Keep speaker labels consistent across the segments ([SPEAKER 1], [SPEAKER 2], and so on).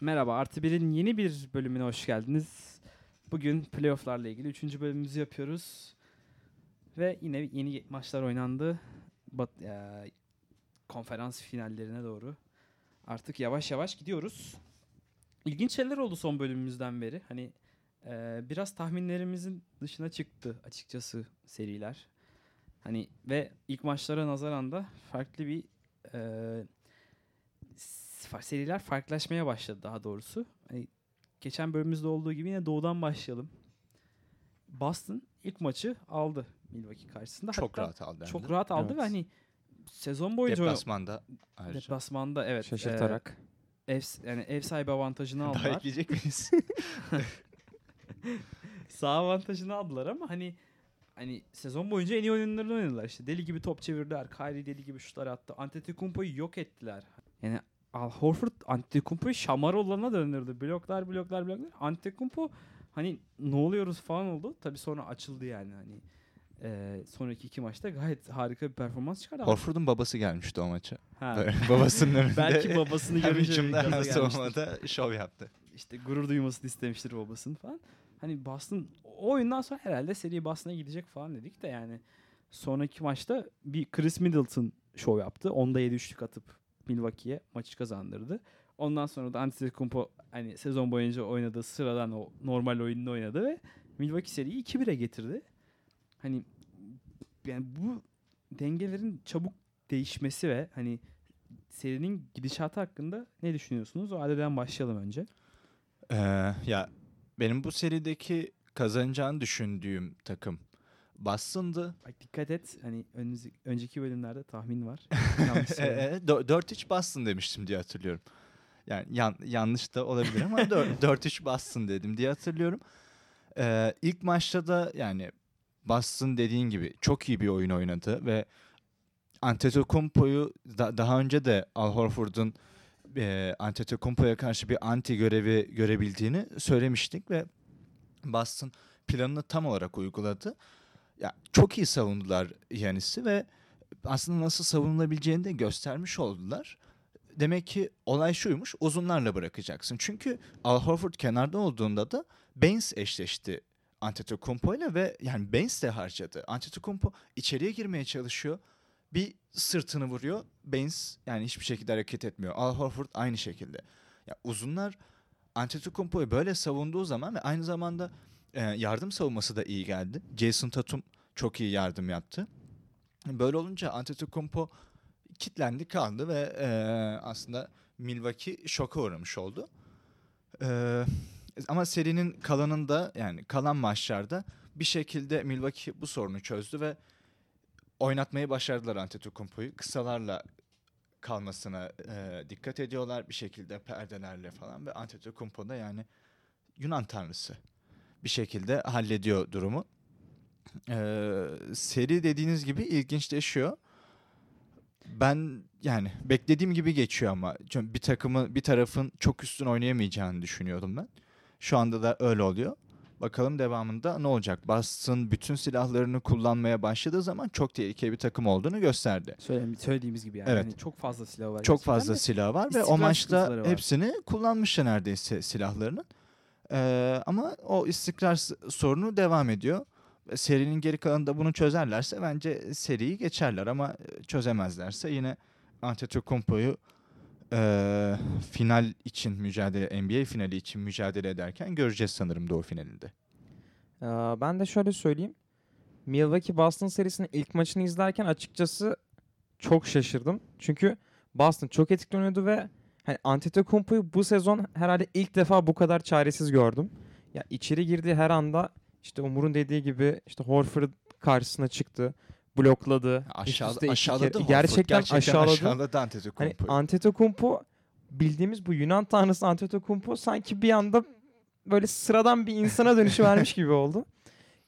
[SPEAKER 1] Merhaba, Artı Bir'in yeni bir bölümüne hoş geldiniz. Bugün playofflarla ilgili 3. bölümümüzü yapıyoruz. Ve yine yeni maçlar oynandı. Bat, eee, konferans finallerine doğru. Artık yavaş yavaş gidiyoruz. İlginç şeyler oldu son bölümümüzden beri. Hani eee, biraz tahminlerimizin dışına çıktı açıkçası seriler. Hani ve ilk maçlara nazaran da farklı bir fa- seriler farklılaşmaya başladı daha doğrusu. Hani geçen bölümümüzde olduğu gibi yine doğudan başlayalım. Boston ilk maçı aldı Milwaukee karşısında.
[SPEAKER 2] Çok
[SPEAKER 1] Hatta
[SPEAKER 2] rahat aldı.
[SPEAKER 1] Çok rahat aldı ve
[SPEAKER 3] Evet.
[SPEAKER 1] hani sezon boyunca
[SPEAKER 2] Deplasmanda ayrıca.
[SPEAKER 1] deplasmanda evet
[SPEAKER 3] Şaşırtarak.
[SPEAKER 1] e, ev yani ev sahibi avantajını
[SPEAKER 2] Daha
[SPEAKER 1] aldılar.
[SPEAKER 2] ekleyecek miyiz?
[SPEAKER 1] Sağ avantajını aldılar ama hani hani sezon boyunca en iyi oyunlarını oynadılar. İşte deli gibi top çevirdiler. Kyrie deli gibi şutlar attı. Antetokounmpo'yu yok ettiler. Yani Al Horford Antetokounmpo'yu şamar olana döndürdü. Bloklar bloklar bloklar. Antetokounmpo hani ne oluyoruz falan oldu. Tabii sonra açıldı yani hani. Eee, sonraki iki maçta gayet harika bir performans çıkardı.
[SPEAKER 2] Horford'un babası gelmişti o maça.
[SPEAKER 1] Ha.
[SPEAKER 2] Babasının önünde.
[SPEAKER 1] Belki babasını görünce
[SPEAKER 2] hücumda
[SPEAKER 1] gelmiştir.
[SPEAKER 2] savunmada şov yaptı.
[SPEAKER 1] işte gurur duymasını istemiştir babasının falan. Hani Boston o oyundan sonra herhalde seri Boston'a gidecek falan dedik de yani sonraki maçta bir Chris Middleton şov yaptı. Onda 7 üçlük atıp Milwaukee'ye maçı kazandırdı. Ondan sonra da Antetokounmpo hani sezon boyunca oynadığı sıradan o normal oyununu oynadı ve Milwaukee seriyi 2-1'e getirdi. Hani yani bu dengelerin çabuk değişmesi ve hani serinin gidişatı hakkında ne düşünüyorsunuz? O adeden başlayalım önce.
[SPEAKER 2] Ee, ya benim bu serideki kazanacağını düşündüğüm takım Boston'dı.
[SPEAKER 1] Bak dikkat et. Hani önümüz, önceki bölümlerde tahmin var. Söyledim.
[SPEAKER 2] 4-3 Boston demiştim diye hatırlıyorum. Yani yan- yanlış da olabilir ama 4-3 Boston dedim diye hatırlıyorum. Ee, ilk maçta da yani Boston dediğin gibi çok iyi bir oyun oynadı ve Antetokounmpo'yu da- daha önce de Al Horford'un e, Antetokounmpo'ya karşı bir anti görevi görebildiğini söylemiştik ve Boston planını tam olarak uyguladı. Ya çok iyi savundular Yanis'i ve aslında nasıl savunulabileceğini de göstermiş oldular. Demek ki olay şuymuş uzunlarla bırakacaksın. Çünkü Al Horford kenarda olduğunda da Baines eşleşti Antetokounmpo ile ve yani Baines de harcadı. Antetokounmpo içeriye girmeye çalışıyor. Bir sırtını vuruyor. Baines yani hiçbir şekilde hareket etmiyor. Al Horford aynı şekilde. Ya uzunlar Antetokounmpo'yu böyle savunduğu zaman ve aynı zamanda e, yardım savunması da iyi geldi. Jason Tatum çok iyi yardım yaptı. Böyle olunca Antetokounmpo kitlendi kaldı ve e, aslında Milwaukee şoka uğramış oldu. E, ama serinin kalanında yani kalan maçlarda bir şekilde Milwaukee bu sorunu çözdü ve oynatmayı başardılar Antetokounmpo'yu. Kısalarla kalmasına e, dikkat ediyorlar bir şekilde perdelerle falan ve Antetokounmpo da yani Yunan tanrısı bir şekilde hallediyor durumu. Ee, seri dediğiniz gibi ilginçleşiyor. Ben yani beklediğim gibi geçiyor ama Çünkü bir takımı bir tarafın çok üstün oynayamayacağını düşünüyordum ben. Şu anda da öyle oluyor. Bakalım devamında ne olacak? Boston bütün silahlarını kullanmaya başladığı zaman çok tehlikeli bir takım olduğunu gösterdi.
[SPEAKER 1] Söyle- söylediğimiz gibi yani.
[SPEAKER 2] Evet.
[SPEAKER 1] Hani çok fazla silah var.
[SPEAKER 2] Çok fazla silah var ve o maçta hepsini kullanmışlar neredeyse silahlarının. Ee, ama o istikrar sorunu devam ediyor. Serinin geri kalanında bunu çözerlerse bence seriyi geçerler ama e, çözemezlerse yine Antetokounmpo'yu e, final için mücadele NBA finali için mücadele ederken göreceğiz sanırım Doğu finalinde.
[SPEAKER 3] Ben de şöyle söyleyeyim. Milwaukee Boston serisinin ilk maçını izlerken açıkçası çok şaşırdım. Çünkü Boston çok etkili ve hani Antetokounmpo'yu bu sezon herhalde ilk defa bu kadar çaresiz gördüm. Ya içeri girdiği her anda işte Umur'un dediği gibi işte Horford karşısına çıktı. Blokladı. üst
[SPEAKER 2] Aşağı,
[SPEAKER 3] üste iki
[SPEAKER 2] aşağıladı Horford.
[SPEAKER 3] Gerçekten, aşağıladı.
[SPEAKER 2] aşağıladı
[SPEAKER 3] Hani
[SPEAKER 2] Antetokounmpo'yu.
[SPEAKER 3] Antetokounmpo bildiğimiz bu Yunan tanrısı Antetokounmpo sanki bir anda böyle sıradan bir insana dönüşü vermiş gibi oldu.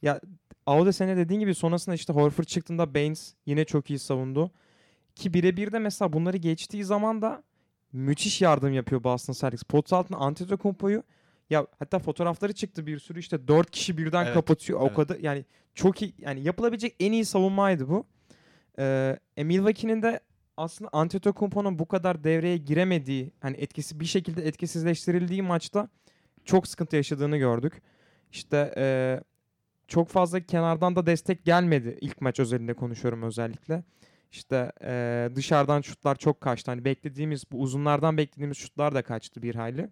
[SPEAKER 3] Ya Auda sene dediğin gibi sonrasında işte Horford çıktığında Baines yine çok iyi savundu. Ki birebir de mesela bunları geçtiği zaman da müthiş yardım yapıyor Boston Celtics. Pot altına Antetokounmpo'yu ya hatta fotoğrafları çıktı bir sürü işte dört kişi birden
[SPEAKER 2] Evet,
[SPEAKER 3] kapatıyor. O
[SPEAKER 2] evet.
[SPEAKER 3] kadar yani çok iyi yani yapılabilecek en iyi savunmaydı bu. Ee, e, Milwaukee'nin de aslında Antetokounmpo'nun bu kadar devreye giremediği, hani etkisi bir şekilde etkisizleştirildiği maçta çok sıkıntı yaşadığını gördük. İşte eee, çok fazla kenardan da destek gelmedi. İlk maç özelinde konuşuyorum özellikle. İşte eee, dışarıdan şutlar çok kaçtı. Hani beklediğimiz, bu uzunlardan beklediğimiz şutlar da kaçtı bir hayli.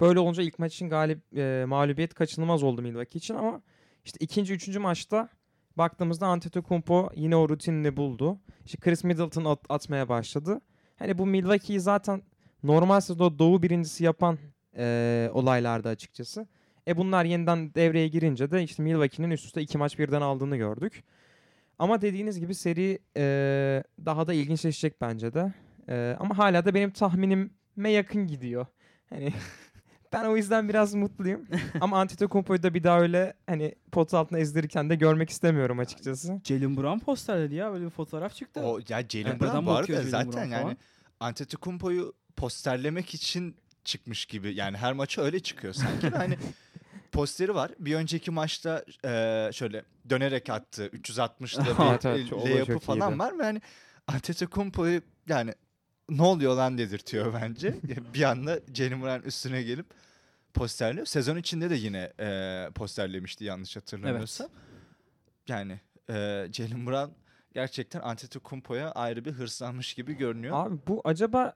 [SPEAKER 3] Böyle olunca ilk maç için galip eee, mağlubiyet kaçınılmaz oldu Milwaukee için ama işte ikinci, üçüncü maçta baktığımızda Antetokounmpo yine o rutinini buldu. İşte Chris Middleton at- atmaya başladı. Hani bu Milwaukee'yi zaten normal sezonda doğu birincisi yapan eee olaylardı açıkçası. E bunlar yeniden devreye girince de işte Milwaukee'nin üst üste iki maç birden aldığını gördük. Ama dediğiniz gibi seri eee, daha da ilginçleşecek bence de. Eee, ama hala da benim tahminime yakın gidiyor. Hani ben o yüzden biraz mutluyum. ama Antetokounmpo'yu da bir daha öyle hani pot altına ezdirirken de görmek istemiyorum açıkçası.
[SPEAKER 1] Jalen Brown posterledi ya böyle bir fotoğraf çıktı.
[SPEAKER 2] O ya Jalen
[SPEAKER 1] Evet,
[SPEAKER 2] Brown bu arada zaten
[SPEAKER 1] Brown
[SPEAKER 2] yani. Antetokounmpo'yu posterlemek için çıkmış gibi. Yani her maça öyle çıkıyor sanki. hani posteri var. Bir önceki maçta e, şöyle dönerek attı. 360'da
[SPEAKER 3] Evet,
[SPEAKER 2] bir
[SPEAKER 3] evet,
[SPEAKER 2] layup'ı
[SPEAKER 3] çok
[SPEAKER 2] falan
[SPEAKER 3] iyiydi.
[SPEAKER 2] var ve hani Antetokounmpo'yu yani ne oluyor lan dedirtiyor bence. bir anda Jalen Brown üstüne gelip posterliyor. Sezon içinde de yine e, posterlemişti yanlış hatırlamıyorsam. Yani e, Jalen Brown gerçekten Antetokounmpo'ya ayrı bir hırslanmış gibi görünüyor.
[SPEAKER 3] Abi bu acaba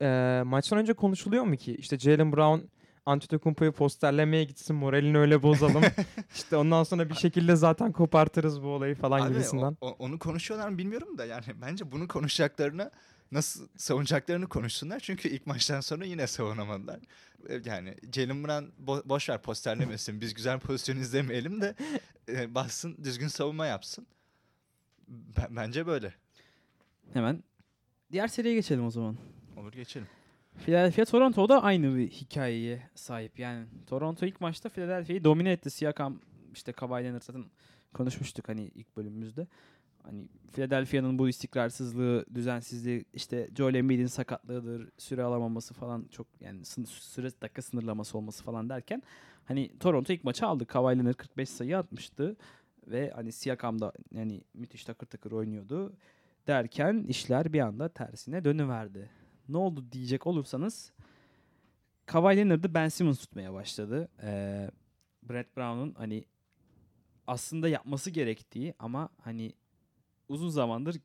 [SPEAKER 3] eee, maçtan önce konuşuluyor mu ki? İşte Jalen Brown Antetokounmpo'yu posterlemeye gitsin moralini öyle bozalım. işte ondan sonra bir şekilde zaten kopartırız bu olayı falan
[SPEAKER 2] Abi,
[SPEAKER 3] gibisinden.
[SPEAKER 2] o- o- onu konuşuyorlar mı bilmiyorum da yani bence bunu konuşacaklarına nasıl savunacaklarını konuşsunlar. Çünkü ilk maçtan sonra yine savunamadılar. Yani Jalen Brown bo- boş ver posterlemesin. Biz güzel pozisyon izlemeyelim de e, bassın düzgün savunma yapsın. Ben- bence böyle.
[SPEAKER 1] Hemen diğer seriye geçelim o zaman.
[SPEAKER 2] Olur geçelim.
[SPEAKER 1] Philadelphia Toronto da aynı bir hikayeye sahip. Yani Toronto ilk maçta Philadelphia'yı domine etti. Siakam işte Kawhi Leonard zaten konuşmuştuk hani ilk bölümümüzde. Hani Philadelphia'nın bu istikrarsızlığı, düzensizliği, işte Joel Embiid'in sakatlığıdır, süre alamaması falan çok yani süre dakika sınırlaması olması falan derken hani Toronto ilk maçı aldı. Kawhi Leonard 45 sayı atmıştı ve hani Siakam da yani müthiş takır takır oynuyordu derken işler bir anda tersine dönüverdi ne oldu diyecek olursanız Kawhi Leonard'ı Ben Simmons tutmaya başladı. Ee, Brett Brown'un hani aslında yapması gerektiği ama hani uzun zamandır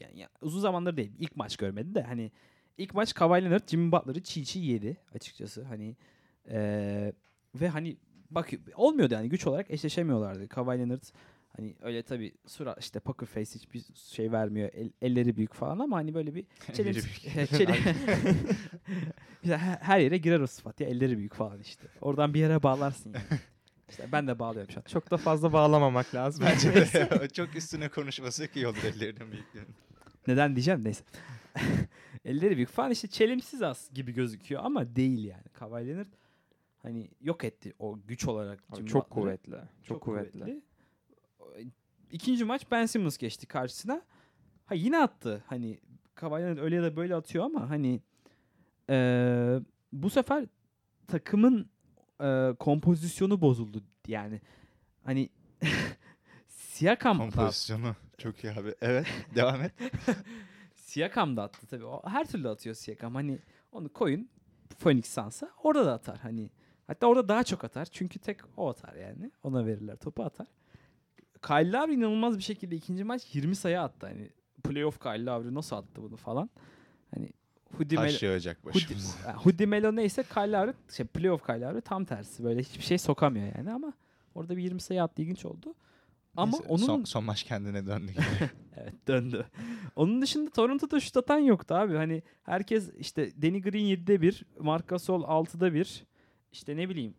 [SPEAKER 1] yani ya- uzun zamandır değil ilk maç görmedi de hani ilk maç Kawhi Leonard Jimmy Butler'ı çiğ çiğ yedi açıkçası hani ee, ve hani bak olmuyordu yani güç olarak eşleşemiyorlardı. Kawhi Leonard hani öyle tabii sura işte poker face hiçbir şey vermiyor. El- elleri büyük falan ama hani böyle bir Çelim,
[SPEAKER 2] Elleri büyük.
[SPEAKER 1] Çelim- her yere girer o sıfat ya elleri büyük falan işte. Oradan bir yere bağlarsın yani. İşte ben de bağlıyorum şu an.
[SPEAKER 3] Çok da fazla bağlamamak lazım.
[SPEAKER 2] Bence de çok üstüne konuşmasak iyi olur ellerinin büyüklüğünün.
[SPEAKER 1] Neden diyeceğim neyse. elleri büyük falan işte çelimsiz az gibi gözüküyor ama değil yani. Kawhi Leonard hani yok etti o güç olarak.
[SPEAKER 3] Abi
[SPEAKER 1] Jimmy
[SPEAKER 3] çok
[SPEAKER 1] Butler'ı.
[SPEAKER 3] kuvvetli. Çok, kuvvetli.
[SPEAKER 1] İkinci maç Ben Simmons geçti karşısına. Ha yine attı. Hani Kawhi öyle ya da böyle atıyor ama hani eee, bu sefer takımın eee, kompozisyonu bozuldu yani. Hani Siakam da,
[SPEAKER 2] Kompozisyonu çok iyi abi. Evet devam et.
[SPEAKER 1] Siakam da attı tabii. O her türlü atıyor Siakam. Hani onu koyun Phoenix Suns'a orada da atar hani. Hatta orada daha çok atar. Çünkü tek o atar yani. Ona verirler. Topu atar. Kyle Lowry inanılmaz bir şekilde ikinci maç 20 sayı attı. Hani playoff Kyle Lowry nasıl attı bunu falan. Hani Hudi Melo,
[SPEAKER 2] Taş yağacak başımıza.
[SPEAKER 1] Hudi Melo neyse Kyle Lowry, şey, playoff Kyle Lowry tam tersi. Böyle hiçbir şey sokamıyor yani ama orada bir 20 sayı attı ilginç oldu. Ama
[SPEAKER 2] Neyse,
[SPEAKER 1] onun
[SPEAKER 2] son, son maç kendine döndü.
[SPEAKER 1] Evet döndü. Onun dışında Toronto'da şut atan yoktu abi. Hani herkes işte Danny Green 7'de 1, Marc Gasol 6'da 1. İşte ne bileyim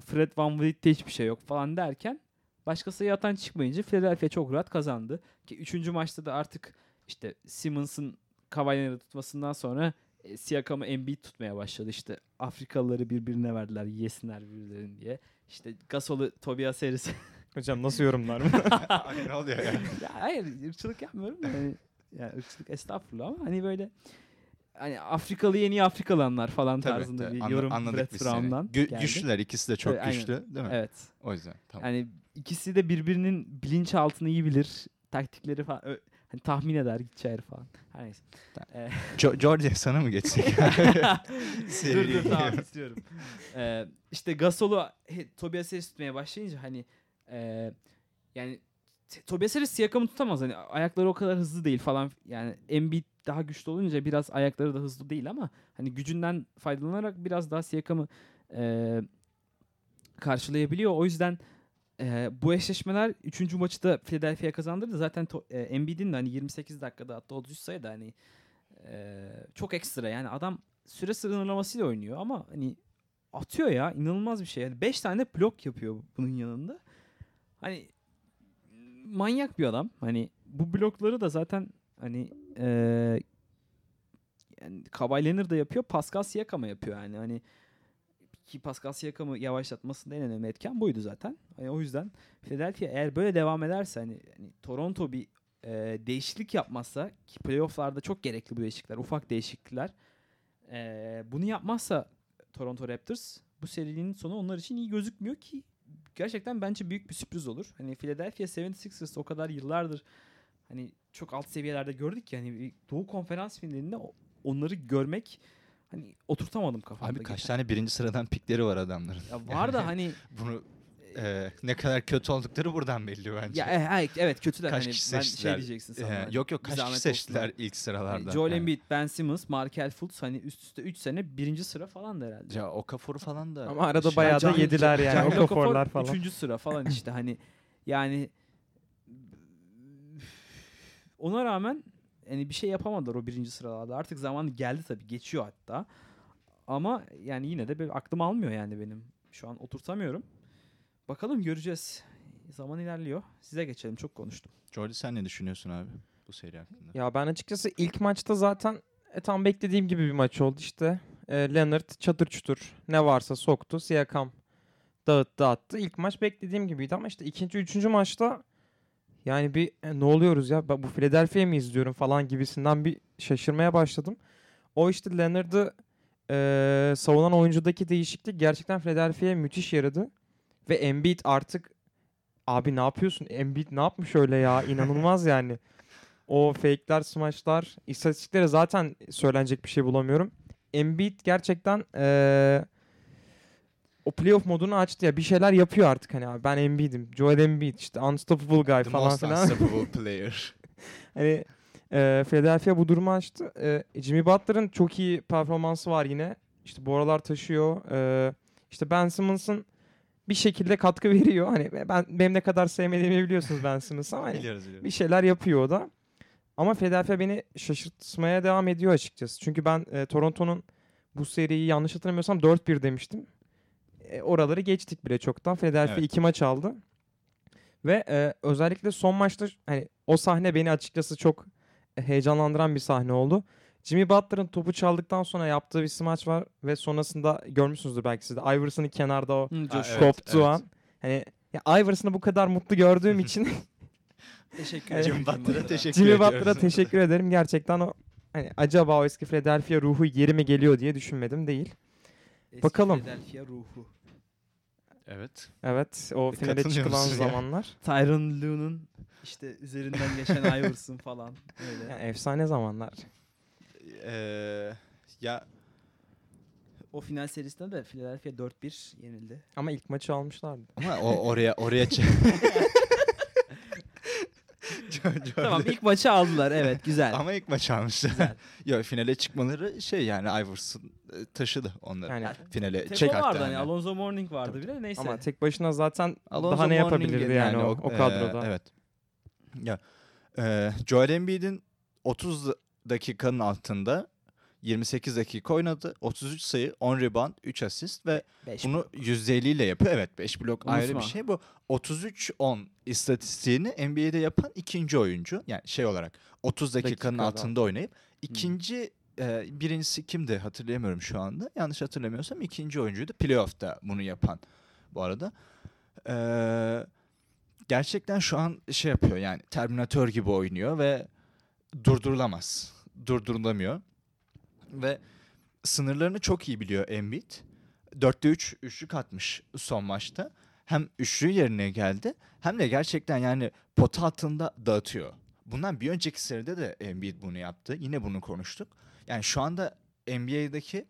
[SPEAKER 1] Fred Van Vliet'te hiçbir şey yok falan derken başka sayı atan çıkmayınca Philadelphia çok rahat kazandı. Ki 3. maçta da artık işte Simmons'ın Kawhi'leri tutmasından sonra e, Siakam'ı Embiid tutmaya başladı. İşte Afrikalıları birbirine verdiler yesinler birbirlerini diye. İşte Gasol'u Tobias Harris
[SPEAKER 3] Hocam nasıl yorumlar mı?
[SPEAKER 2] Ay ne oluyor ya?
[SPEAKER 1] ya hayır ırkçılık yapmıyorum da hani yani ırkçılık estağfurullah ama hani böyle hani Afrikalı yeni Afrikalılar falan
[SPEAKER 2] Tabii,
[SPEAKER 1] tarzında
[SPEAKER 2] tabii.
[SPEAKER 1] bir
[SPEAKER 2] Anla-
[SPEAKER 1] yorum
[SPEAKER 2] anladık
[SPEAKER 1] Brett. Brown'dan
[SPEAKER 2] Gü-
[SPEAKER 1] geldi.
[SPEAKER 2] güçlüler ikisi de çok
[SPEAKER 1] Evet, aynen.
[SPEAKER 2] güçlü değil mi?
[SPEAKER 1] Evet.
[SPEAKER 2] O yüzden tamam.
[SPEAKER 1] Yani ikisi de birbirinin bilinçaltını iyi bilir. Taktikleri falan. Hani tahmin eder gideceği falan. Her neyse.
[SPEAKER 2] Jo- Jordi sana mı geçsek?
[SPEAKER 1] dur dur tamam istiyorum. Ee, işte Gasol'u he, Tobias Harris tutmaya başlayınca hani e, yani Tobias Harris Siakam'ı tutamaz. Hani ayakları o kadar hızlı değil falan. Yani Embiid daha güçlü olunca biraz ayakları da hızlı değil ama hani gücünden faydalanarak biraz daha Siakam'ı e, karşılayabiliyor. O yüzden e, bu eşleşmeler 3. maçı da Philadelphia kazandırdı. Zaten e, Embiid'in de hani 28 dakikada hatta 33 sayıda hani e, çok ekstra. Yani adam süre sınırlamasıyla oynuyor ama hani atıyor ya inanılmaz bir şey. Yani 5 tane blok yapıyor bunun yanında. Hani manyak bir adam. Hani bu blokları da zaten hani e, yani Kawhi Leonard da yapıyor. Pascal Siakam'a yapıyor yani. Hani ki Pascal Siakam'ı yavaşlatmasında en önemli etken buydu zaten. Hani o yüzden Philadelphia eğer böyle devam ederse hani, hani Toronto bir e, değişiklik yapmazsa ki playofflarda çok gerekli bu değişiklikler, ufak değişiklikler. E, bunu yapmazsa Toronto Raptors bu serinin sonu onlar için iyi gözükmüyor ki gerçekten bence büyük bir sürpriz olur. Hani Philadelphia 76ers o kadar yıllardır hani çok alt seviyelerde gördük ki hani Doğu Konferans finalinde onları görmek hani oturtamadım kafamda.
[SPEAKER 2] Abi kaç
[SPEAKER 1] geçen.
[SPEAKER 2] tane birinci sıradan pikleri var adamların.
[SPEAKER 1] Ya var da hani
[SPEAKER 2] Bunu e, ne kadar kötü oldukları buradan belli bence.
[SPEAKER 1] ya e- evet, evet kötüler
[SPEAKER 2] Kaç
[SPEAKER 1] hani
[SPEAKER 2] kişi
[SPEAKER 1] ben
[SPEAKER 2] seçtiler?
[SPEAKER 1] şey diyeceksin
[SPEAKER 2] E,
[SPEAKER 1] sandım.
[SPEAKER 2] yok yok kaç kişi
[SPEAKER 1] olsun
[SPEAKER 2] seçtiler
[SPEAKER 1] hani.
[SPEAKER 2] ilk sıralarda.
[SPEAKER 1] Yani Joel
[SPEAKER 2] Yani.
[SPEAKER 1] Embiid, Ben Simmons, Markel Fultz hani üst üste 3 sene birinci sıra falan da herhalde.
[SPEAKER 2] Ya Okafor'u falan da.
[SPEAKER 3] Ama arada
[SPEAKER 2] şey-
[SPEAKER 3] bayağı da
[SPEAKER 1] Can-
[SPEAKER 3] yediler yani.
[SPEAKER 1] Can
[SPEAKER 3] o
[SPEAKER 1] Okafor
[SPEAKER 3] kaforlar falan.
[SPEAKER 1] Üçüncü sıra falan işte hani yani ona rağmen hani bir şey yapamadılar o birinci sıralarda. Artık zamanı geldi tabii geçiyor hatta. Ama yani yine de bir aklım almıyor yani benim. Şu an oturtamıyorum. Bakalım göreceğiz. Zaman ilerliyor. Size geçelim. Çok konuştum.
[SPEAKER 2] Jordi sen ne düşünüyorsun abi bu seri hakkında?
[SPEAKER 3] Ya ben açıkçası ilk maçta zaten e, tam beklediğim gibi bir maç oldu işte. E, Leonard çatır çutur ne varsa soktu. Siakam dağıttı attı. İlk maç beklediğim gibiydi ama işte ikinci, üçüncü maçta yani bir e, ne oluyoruz ya bu Philadelphia'yı mı izliyorum falan gibisinden bir şaşırmaya başladım. O işte Leonard'ı e, savunan oyuncudaki değişiklik gerçekten Philadelphia'ya müthiş yaradı. Ve Embiid artık abi ne yapıyorsun? Embiid ne yapmış öyle ya? İnanılmaz yani. O fake'ler, smash'lar, istatistiklere zaten söylenecek bir şey bulamıyorum. Embiid gerçekten eee, o playoff modunu açtı ya. Bir şeyler yapıyor artık hani abi. Ben Embiid'im. Joel Embiid işte unstoppable guy
[SPEAKER 2] The
[SPEAKER 3] falan
[SPEAKER 2] most
[SPEAKER 3] filan.
[SPEAKER 2] unstoppable player.
[SPEAKER 3] Hani e, Philadelphia bu durumu açtı. E, Jimmy Butler'ın çok iyi performansı var yine. İşte bu aralar taşıyor. E, işte Ben Simmons'ın bir şekilde katkı veriyor. Hani ben benim ne kadar sevmediğimi biliyorsunuz Ben Simmons'ı ama hani
[SPEAKER 2] biliyoruz biliyoruz.
[SPEAKER 3] bir şeyler yapıyor o da. Ama Philadelphia beni şaşırtmaya devam ediyor açıkçası. Çünkü ben e, Toronto'nun bu seriyi yanlış hatırlamıyorsam 4-1 demiştim. E, oraları geçtik bile çoktan. Philadelphia
[SPEAKER 2] Evet.
[SPEAKER 3] iki maç aldı. Ve e, özellikle son maçta hani o sahne beni açıkçası çok e, heyecanlandıran bir sahne oldu. Jimmy Butler'ın topu çaldıktan sonra yaptığı bir smaç var ve sonrasında görmüşsünüzdür belki siz de. Iverson'ın kenarda o
[SPEAKER 2] Ha, evet,
[SPEAKER 3] koptuğu
[SPEAKER 2] evet.
[SPEAKER 3] an. Hani ya Iverson'ı bu kadar mutlu gördüğüm için
[SPEAKER 1] Teşekkür ederim.
[SPEAKER 2] Jimmy Butler'a teşekkür
[SPEAKER 3] Jimmy. Butler'a teşekkür ederim. Gerçekten o hani acaba o eski Philadelphia ruhu geri mi geliyor diye düşünmedim değil.
[SPEAKER 1] Eski
[SPEAKER 3] Bakalım.
[SPEAKER 1] Philadelphia ruhu.
[SPEAKER 2] Evet.
[SPEAKER 3] Evet o
[SPEAKER 2] E,
[SPEAKER 3] finale çıkılan
[SPEAKER 2] ya?
[SPEAKER 3] zamanlar.
[SPEAKER 1] Tyron Lue'nun işte üzerinden geçen Iverson falan. Öyle.
[SPEAKER 3] Yani efsane zamanlar.
[SPEAKER 2] Ee, ya
[SPEAKER 1] O final serisinde de Philadelphia 4-1 yenildi.
[SPEAKER 3] Ama ilk maçı almışlardı.
[SPEAKER 2] ama o oraya oraya
[SPEAKER 1] tamam ilk maçı aldılar evet güzel.
[SPEAKER 2] Ama ilk maç almışlar. Ya finale çıkmaları şey yani Iverson e, taşıdı onları.
[SPEAKER 3] Yani
[SPEAKER 2] finale
[SPEAKER 1] Teko
[SPEAKER 2] çek
[SPEAKER 1] vardı hani
[SPEAKER 2] yani.
[SPEAKER 1] Alonzo Mourning vardı
[SPEAKER 2] Tabii,
[SPEAKER 1] bile neyse.
[SPEAKER 3] ama tek başına zaten
[SPEAKER 2] Alonso
[SPEAKER 3] daha ne yapabilirdi yani, o, o
[SPEAKER 2] e,
[SPEAKER 3] kadroda.
[SPEAKER 2] evet. Ya e, Joel Embiid'in 30 dakikanın altında 28 dakika oynadı. 33 sayı, 10 rebound, 3 asist ve
[SPEAKER 1] Beş
[SPEAKER 2] bunu %50 ile yapıyor. Evet 5 blok ayrı
[SPEAKER 1] Unutma.
[SPEAKER 2] bir şey. Bu 33-10 istatistiğini NBA'de yapan ikinci oyuncu. Yani şey olarak 30 dakikanın
[SPEAKER 3] Dakikada.
[SPEAKER 2] altında oynayıp ikinci e, birincisi kimdi hatırlayamıyorum şu anda. Yanlış hatırlamıyorsam ikinci oyuncuydu. Playoff'ta bunu yapan bu arada. Eee gerçekten şu an şey yapıyor yani Terminator gibi oynuyor ve durdurulamaz. Durdurulamıyor. Ve sınırlarını çok iyi biliyor Embiid. 4'te 3 üçlük atmış son maçta. Hem üçlü yerine geldi hem de gerçekten yani pota altında dağıtıyor. bundan bir önceki seride de Embiid bunu yaptı. Yine bunu konuştuk. Yani şu anda NBA'deki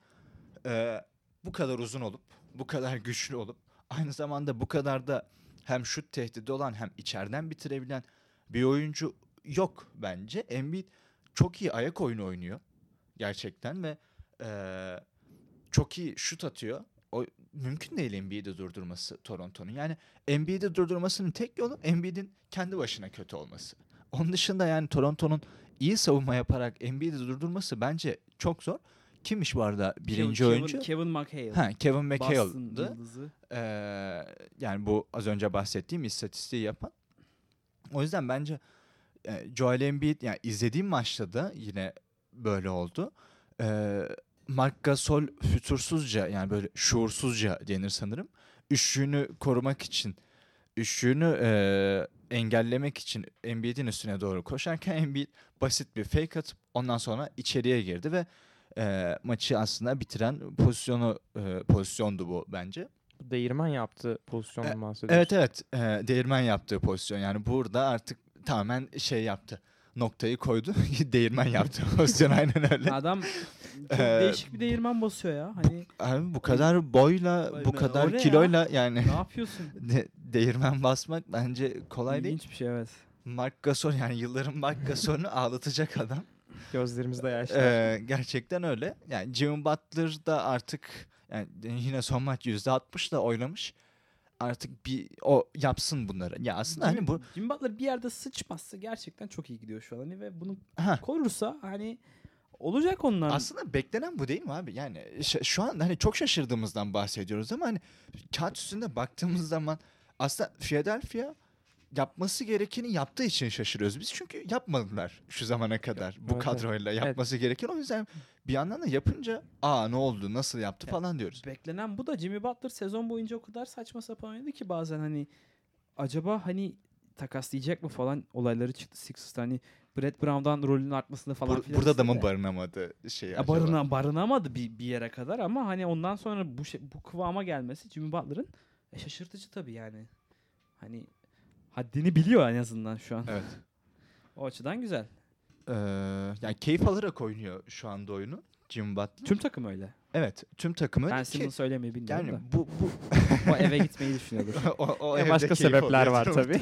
[SPEAKER 2] e, bu kadar uzun olup bu kadar güçlü olup aynı zamanda bu kadar da hem şut tehdidi olan hem içeriden bitirebilen bir oyuncu yok bence. Embiid çok iyi ayak oyunu oynuyor gerçekten ve e, çok iyi şut atıyor. O mümkün değil Embiid'i durdurması Toronto'nun. Yani Embiid'i durdurmasının tek yolu Embiid'in kendi başına kötü olması. Onun dışında yani Toronto'nun iyi savunma yaparak Embiid'i durdurması bence çok zor. Kimmiş bu arada birinci
[SPEAKER 1] Kevin,
[SPEAKER 2] oyuncu?
[SPEAKER 1] Kevin McHale.
[SPEAKER 2] Ha, Kevin McHale'dı. Ee, yani bu az önce bahsettiğim istatistiği yapan. O yüzden bence Joel Embiid yani izlediğim maçta da yine böyle oldu. Ee, Mark Gasol fütursuzca yani böyle şuursuzca denir sanırım. Üçlüğünü korumak için, üçlüğünü e, engellemek için Embiid'in üstüne doğru koşarken Embiid basit bir fake atıp ondan sonra içeriye girdi ve e, maçı aslında bitiren pozisyonu e, pozisyondu bu bence.
[SPEAKER 3] Değirmen yaptığı pozisyondan
[SPEAKER 2] E,
[SPEAKER 3] bahsediyorsun.
[SPEAKER 2] Evet evet e, değirmen yaptığı pozisyon yani burada artık tamamen şey yaptı noktayı koydu değirmen yaptı pozisyon aynen öyle.
[SPEAKER 1] Adam çok
[SPEAKER 2] Ee,
[SPEAKER 1] değişik bir değirmen basıyor ya. Hani
[SPEAKER 2] Abi bu kadar boyla bu kadar
[SPEAKER 1] oraya.
[SPEAKER 2] kiloyla yani
[SPEAKER 1] ne yapıyorsun?
[SPEAKER 2] de- değirmen basmak bence kolay değil.
[SPEAKER 1] İlginç bir şey evet.
[SPEAKER 2] Mark Gasol yani yılların Mark Gasol'unu ağlatacak adam.
[SPEAKER 3] Gözlerimizde yaşlar.
[SPEAKER 2] Ee, gerçekten öyle. Yani Jimmy Butler da artık yani yine son maç %60 da oynamış. Artık bir o yapsın bunları. Ya aslında hani bu
[SPEAKER 1] Jimmy Butler bir yerde sıçmazsa gerçekten çok iyi gidiyor şu an. Hani ve bunu
[SPEAKER 2] ha
[SPEAKER 1] korursa hani olacak onlar.
[SPEAKER 2] Aslında beklenen bu değil mi abi? Yani şu an hani çok şaşırdığımızdan bahsediyoruz ama hani kağıt üstünde baktığımız zaman aslında Philadelphia yapması gerekeni yaptığı için şaşırıyoruz biz. Çünkü yapmadılar şu zamana kadar bu
[SPEAKER 3] Evet,
[SPEAKER 2] kadroyla yapması gereken. O yüzden bir yandan da yapınca aa ne oldu nasıl yaptı
[SPEAKER 1] Ya,
[SPEAKER 2] falan diyoruz.
[SPEAKER 1] Beklenen bu da Jimmy Butler sezon boyunca o kadar saçma sapan oynadı ki bazen hani acaba hani takaslayacak mı falan olayları çıktı Sixers'ta hani Brett Brown'dan rolünün artmasını falan
[SPEAKER 2] Bur-
[SPEAKER 1] filan
[SPEAKER 2] burada da mı barınamadı şey
[SPEAKER 1] Ya
[SPEAKER 2] acaba?
[SPEAKER 1] barına, barınamadı bir, bir yere kadar ama hani ondan sonra bu şey, bu kıvama gelmesi Jimmy Butler'ın e, şaşırtıcı tabii yani. Hani haddini biliyor en azından şu an.
[SPEAKER 2] Evet.
[SPEAKER 1] O açıdan güzel.
[SPEAKER 2] Ee, yani keyif alarak oynuyor şu anda oyunu Jimmy Butler.
[SPEAKER 1] Tüm takım öyle.
[SPEAKER 2] Evet tüm takımı
[SPEAKER 1] Ben Simmons söylemeyi bilmiyorum
[SPEAKER 2] yani
[SPEAKER 1] da.
[SPEAKER 2] bu bu
[SPEAKER 1] O eve gitmeyi düşünüyordur.
[SPEAKER 2] o, o evde
[SPEAKER 3] başka
[SPEAKER 2] keyif
[SPEAKER 3] sebepler var tabii.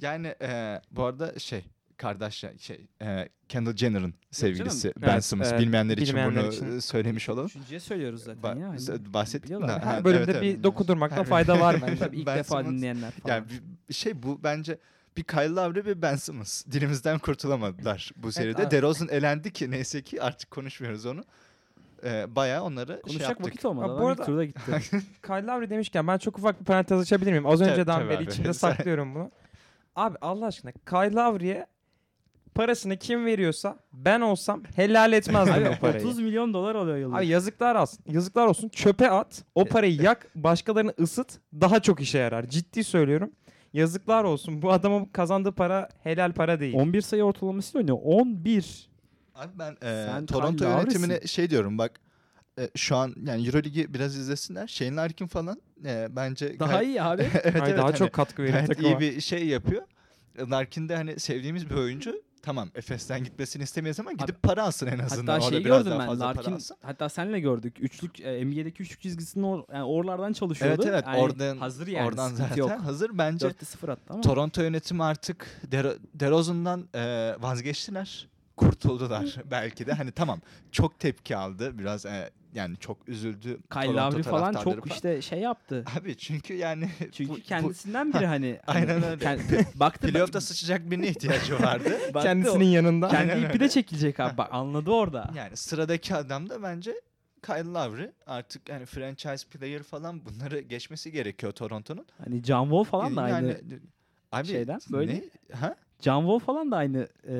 [SPEAKER 2] yani e, bu arada şey kardeş şey e, Kendall Jenner'ın sevgilisi Ben
[SPEAKER 3] Evet,
[SPEAKER 2] Simmons.
[SPEAKER 3] evet.
[SPEAKER 2] Bilmeyenler için
[SPEAKER 3] Bilmeyenler
[SPEAKER 2] bunu
[SPEAKER 3] için.
[SPEAKER 2] e, söylemiş olalım.
[SPEAKER 1] Üçüncüye söylüyoruz zaten
[SPEAKER 2] Ba-
[SPEAKER 1] ya. Hani biliyorlar.
[SPEAKER 2] de.
[SPEAKER 1] Her
[SPEAKER 2] Ha,
[SPEAKER 3] bölümde
[SPEAKER 2] evet, evet.
[SPEAKER 3] bir dokudurmakta fayda var bence.
[SPEAKER 1] Tabii ilk
[SPEAKER 2] Ben
[SPEAKER 1] defa
[SPEAKER 2] Simmons-
[SPEAKER 1] dinleyenler falan.
[SPEAKER 2] Yani bir, bir şey bu bence bir Kyle Lowry ve Ben Simmons. Dilimizden kurtulamadılar bu seride.
[SPEAKER 3] evet.
[SPEAKER 2] DeRozan elendi ki neyse ki artık konuşmuyoruz onu. Ee, bayağı onları şey
[SPEAKER 1] Konuşacak
[SPEAKER 2] yaptık.
[SPEAKER 1] vakit olmadı.
[SPEAKER 3] Ha, bu arada-
[SPEAKER 1] turda gitti.
[SPEAKER 3] Kyle Lowry demişken ben çok ufak bir parantez açabilir miyim? Az önceden
[SPEAKER 2] tabii
[SPEAKER 3] beri
[SPEAKER 2] abi.
[SPEAKER 3] içimde saklıyorum bunu. Abi Allah aşkına Kyle Lowry'e parasını kim veriyorsa ben olsam helal etmezdim o parayı.
[SPEAKER 1] 30 milyon dolar alıyor yıllık.
[SPEAKER 3] Abi yazıklar olsun. Yazıklar olsun. Çöpe at. O parayı yak. Başkalarını ısıt. Daha çok işe yarar. Ciddi söylüyorum. Yazıklar olsun. Bu adamın kazandığı para helal para değil.
[SPEAKER 1] 11 sayı ortalamasıyla oynuyor. 11.
[SPEAKER 2] Abi ben e,
[SPEAKER 1] Sen
[SPEAKER 2] Toronto
[SPEAKER 1] Kyle
[SPEAKER 2] yönetimine
[SPEAKER 1] Lowry'sin.
[SPEAKER 2] şey diyorum bak e, şu an yani Euroligi biraz izlesinler. Shane Larkin falan e, bence
[SPEAKER 1] Daha
[SPEAKER 2] gayet-
[SPEAKER 1] iyi abi.
[SPEAKER 2] evet,
[SPEAKER 3] Ay,
[SPEAKER 2] evet,
[SPEAKER 3] daha
[SPEAKER 2] hani
[SPEAKER 3] çok katkı verir
[SPEAKER 2] gayet
[SPEAKER 3] takıma.
[SPEAKER 2] iyi bir şey yapıyor. Larkin de hani sevdiğimiz bir oyuncu. Tamam Efes'ten gitmesini istemeyiz ama gidip para alsın en azından.
[SPEAKER 1] Hatta şeyi gördüm ben. Larkin hatta senle gördük. Üçlük e, NBA'deki üçlük çizgisinin or, yani oralardan çalışıyordu.
[SPEAKER 2] Evet evet
[SPEAKER 1] Yani
[SPEAKER 2] oradan
[SPEAKER 1] hazır yani.
[SPEAKER 2] oradan zaten
[SPEAKER 1] yok.
[SPEAKER 2] hazır bence.
[SPEAKER 1] 4'te 0 attı ama.
[SPEAKER 2] Toronto yönetimi artık Dero- DeRozan'dan e, vazgeçtiler. Kurtuldular belki de. Hani tamam çok tepki aldı. Biraz e, yani çok üzüldü.
[SPEAKER 1] Kyle Lowry falan çok işte şey yaptı.
[SPEAKER 2] Abi çünkü yani
[SPEAKER 1] Çünkü
[SPEAKER 2] bu- bu-
[SPEAKER 1] kendisinden biri hani.
[SPEAKER 2] Aynen
[SPEAKER 1] hani
[SPEAKER 2] öyle.
[SPEAKER 1] kend- baktı
[SPEAKER 2] playoff'ta sıçacak birine ihtiyacı vardı.
[SPEAKER 1] baktı
[SPEAKER 3] Kendisinin
[SPEAKER 1] o-
[SPEAKER 3] yanında.
[SPEAKER 1] kendi
[SPEAKER 2] Aynen
[SPEAKER 1] ipi de çekilecek abi. Bak anladı orada.
[SPEAKER 2] yani sıradaki adam da bence Kyle Lowry. Artık yani franchise player falan bunları geçmesi gerekiyor Toronto'nun.
[SPEAKER 1] Hani John Wall falan da aynı.
[SPEAKER 2] Yani, abi,
[SPEAKER 1] şeyden, böyle.
[SPEAKER 2] Ne? Ha?
[SPEAKER 1] John Wall falan da aynı e,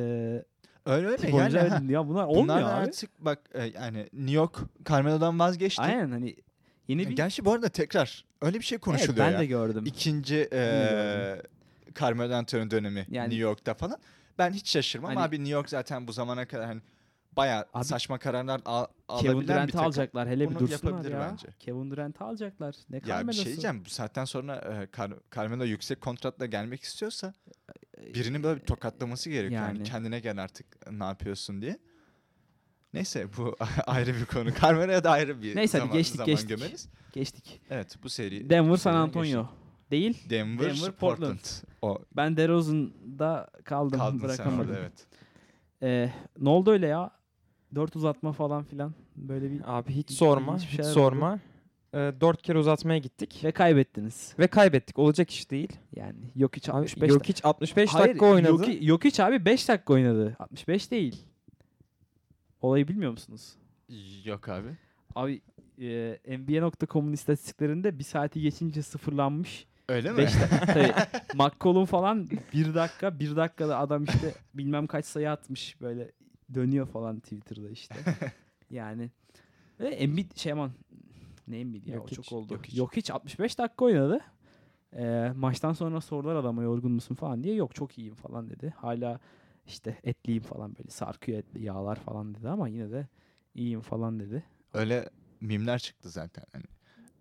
[SPEAKER 2] Öyle öyle
[SPEAKER 1] tip
[SPEAKER 2] yani.
[SPEAKER 1] ya bunlar
[SPEAKER 2] Bunlar
[SPEAKER 1] olmuyor abi.
[SPEAKER 2] artık bak e, yani New York Carmelo'dan vazgeçti.
[SPEAKER 1] Aynen hani yeni bir
[SPEAKER 2] Gerçi bu arada tekrar öyle bir şey
[SPEAKER 1] evet,
[SPEAKER 2] konuşuluyor
[SPEAKER 1] ben
[SPEAKER 2] ya.
[SPEAKER 1] de gördüm.
[SPEAKER 2] İkinci e. Carmelo Anthony dönemi
[SPEAKER 1] Yani-
[SPEAKER 2] New York'ta falan. Ben hiç şaşırmam
[SPEAKER 1] Hani-
[SPEAKER 2] abi New York zaten bu zamana kadar hani bayağı
[SPEAKER 1] Abi-
[SPEAKER 2] saçma kararlar al,
[SPEAKER 1] Kevin
[SPEAKER 2] alabilen
[SPEAKER 1] Durant'ı alacaklar. Hele bir
[SPEAKER 2] Bunu
[SPEAKER 1] dursunlar ya.
[SPEAKER 2] bence.
[SPEAKER 1] Kevin Durant'ı alacaklar. Ne
[SPEAKER 2] Ya bir
[SPEAKER 1] Carmelo'su?
[SPEAKER 2] şey diyeceğim bu saatten sonra e, Car- Carmelo yüksek kontratla gelmek istiyorsa Birinin böyle bir tokatlaması gerekiyor. Yani.
[SPEAKER 1] Yani.
[SPEAKER 2] kendine gel artık ne yapıyorsun diye. Neyse bu ayrı bir konu. Carmelo'ya da ayrı bir
[SPEAKER 1] Neyse,
[SPEAKER 2] zaman,
[SPEAKER 1] geçtik,
[SPEAKER 2] zaman
[SPEAKER 1] geçtik.
[SPEAKER 2] gömeriz.
[SPEAKER 1] geçtik.
[SPEAKER 2] Evet bu seri.
[SPEAKER 1] Denver San Antonio.
[SPEAKER 2] geçtik.
[SPEAKER 1] Değil.
[SPEAKER 2] Denver,
[SPEAKER 1] Denver,
[SPEAKER 2] Portland.
[SPEAKER 1] Portland.
[SPEAKER 2] O
[SPEAKER 1] Ben DeRozan'da kaldım.
[SPEAKER 2] kaldın sen
[SPEAKER 1] bırakamadım.
[SPEAKER 2] orada evet.
[SPEAKER 1] Ee, ne oldu öyle ya? Dört uzatma falan filan. Böyle bir
[SPEAKER 3] Abi hiç sorma.
[SPEAKER 1] bir
[SPEAKER 3] Hiç
[SPEAKER 1] şeyler oldu.
[SPEAKER 3] sorma. Ee, dört kere uzatmaya gittik.
[SPEAKER 1] ve kaybettiniz.
[SPEAKER 3] Ve kaybettik. Olacak iş değil.
[SPEAKER 1] Yani yok hiç
[SPEAKER 3] Abi
[SPEAKER 1] 65
[SPEAKER 3] yok hiç 65
[SPEAKER 1] Hayır,
[SPEAKER 3] dakika oynadı.
[SPEAKER 1] Yok, yok hiç abi 5 dakika oynadı. 65 değil. Olayı bilmiyor musunuz?
[SPEAKER 2] Yok abi.
[SPEAKER 1] Abi e, NBA.com'un istatistiklerinde bir saati geçince sıfırlanmış.
[SPEAKER 2] Öyle mi?
[SPEAKER 1] 5 dakika. McCollum falan 1 dakika 1 dakikada adam işte bilmem kaç sayı atmış böyle dönüyor falan Twitter'da işte. yani ve Embiid şey aman ne Embiid ya
[SPEAKER 3] Yok
[SPEAKER 1] o
[SPEAKER 3] hiç,
[SPEAKER 1] çok oldu.
[SPEAKER 2] yok hiç.
[SPEAKER 1] Yok hiç 65 dakika oynadı. Ee, maçtan sonra sorular adama yorgun musun falan diye yok çok iyiyim falan dedi. Hala işte etliyim falan böyle sarkıyor etli yağlar falan dedi ama yine de iyiyim falan dedi.
[SPEAKER 2] Öyle mimler çıktı zaten. Hani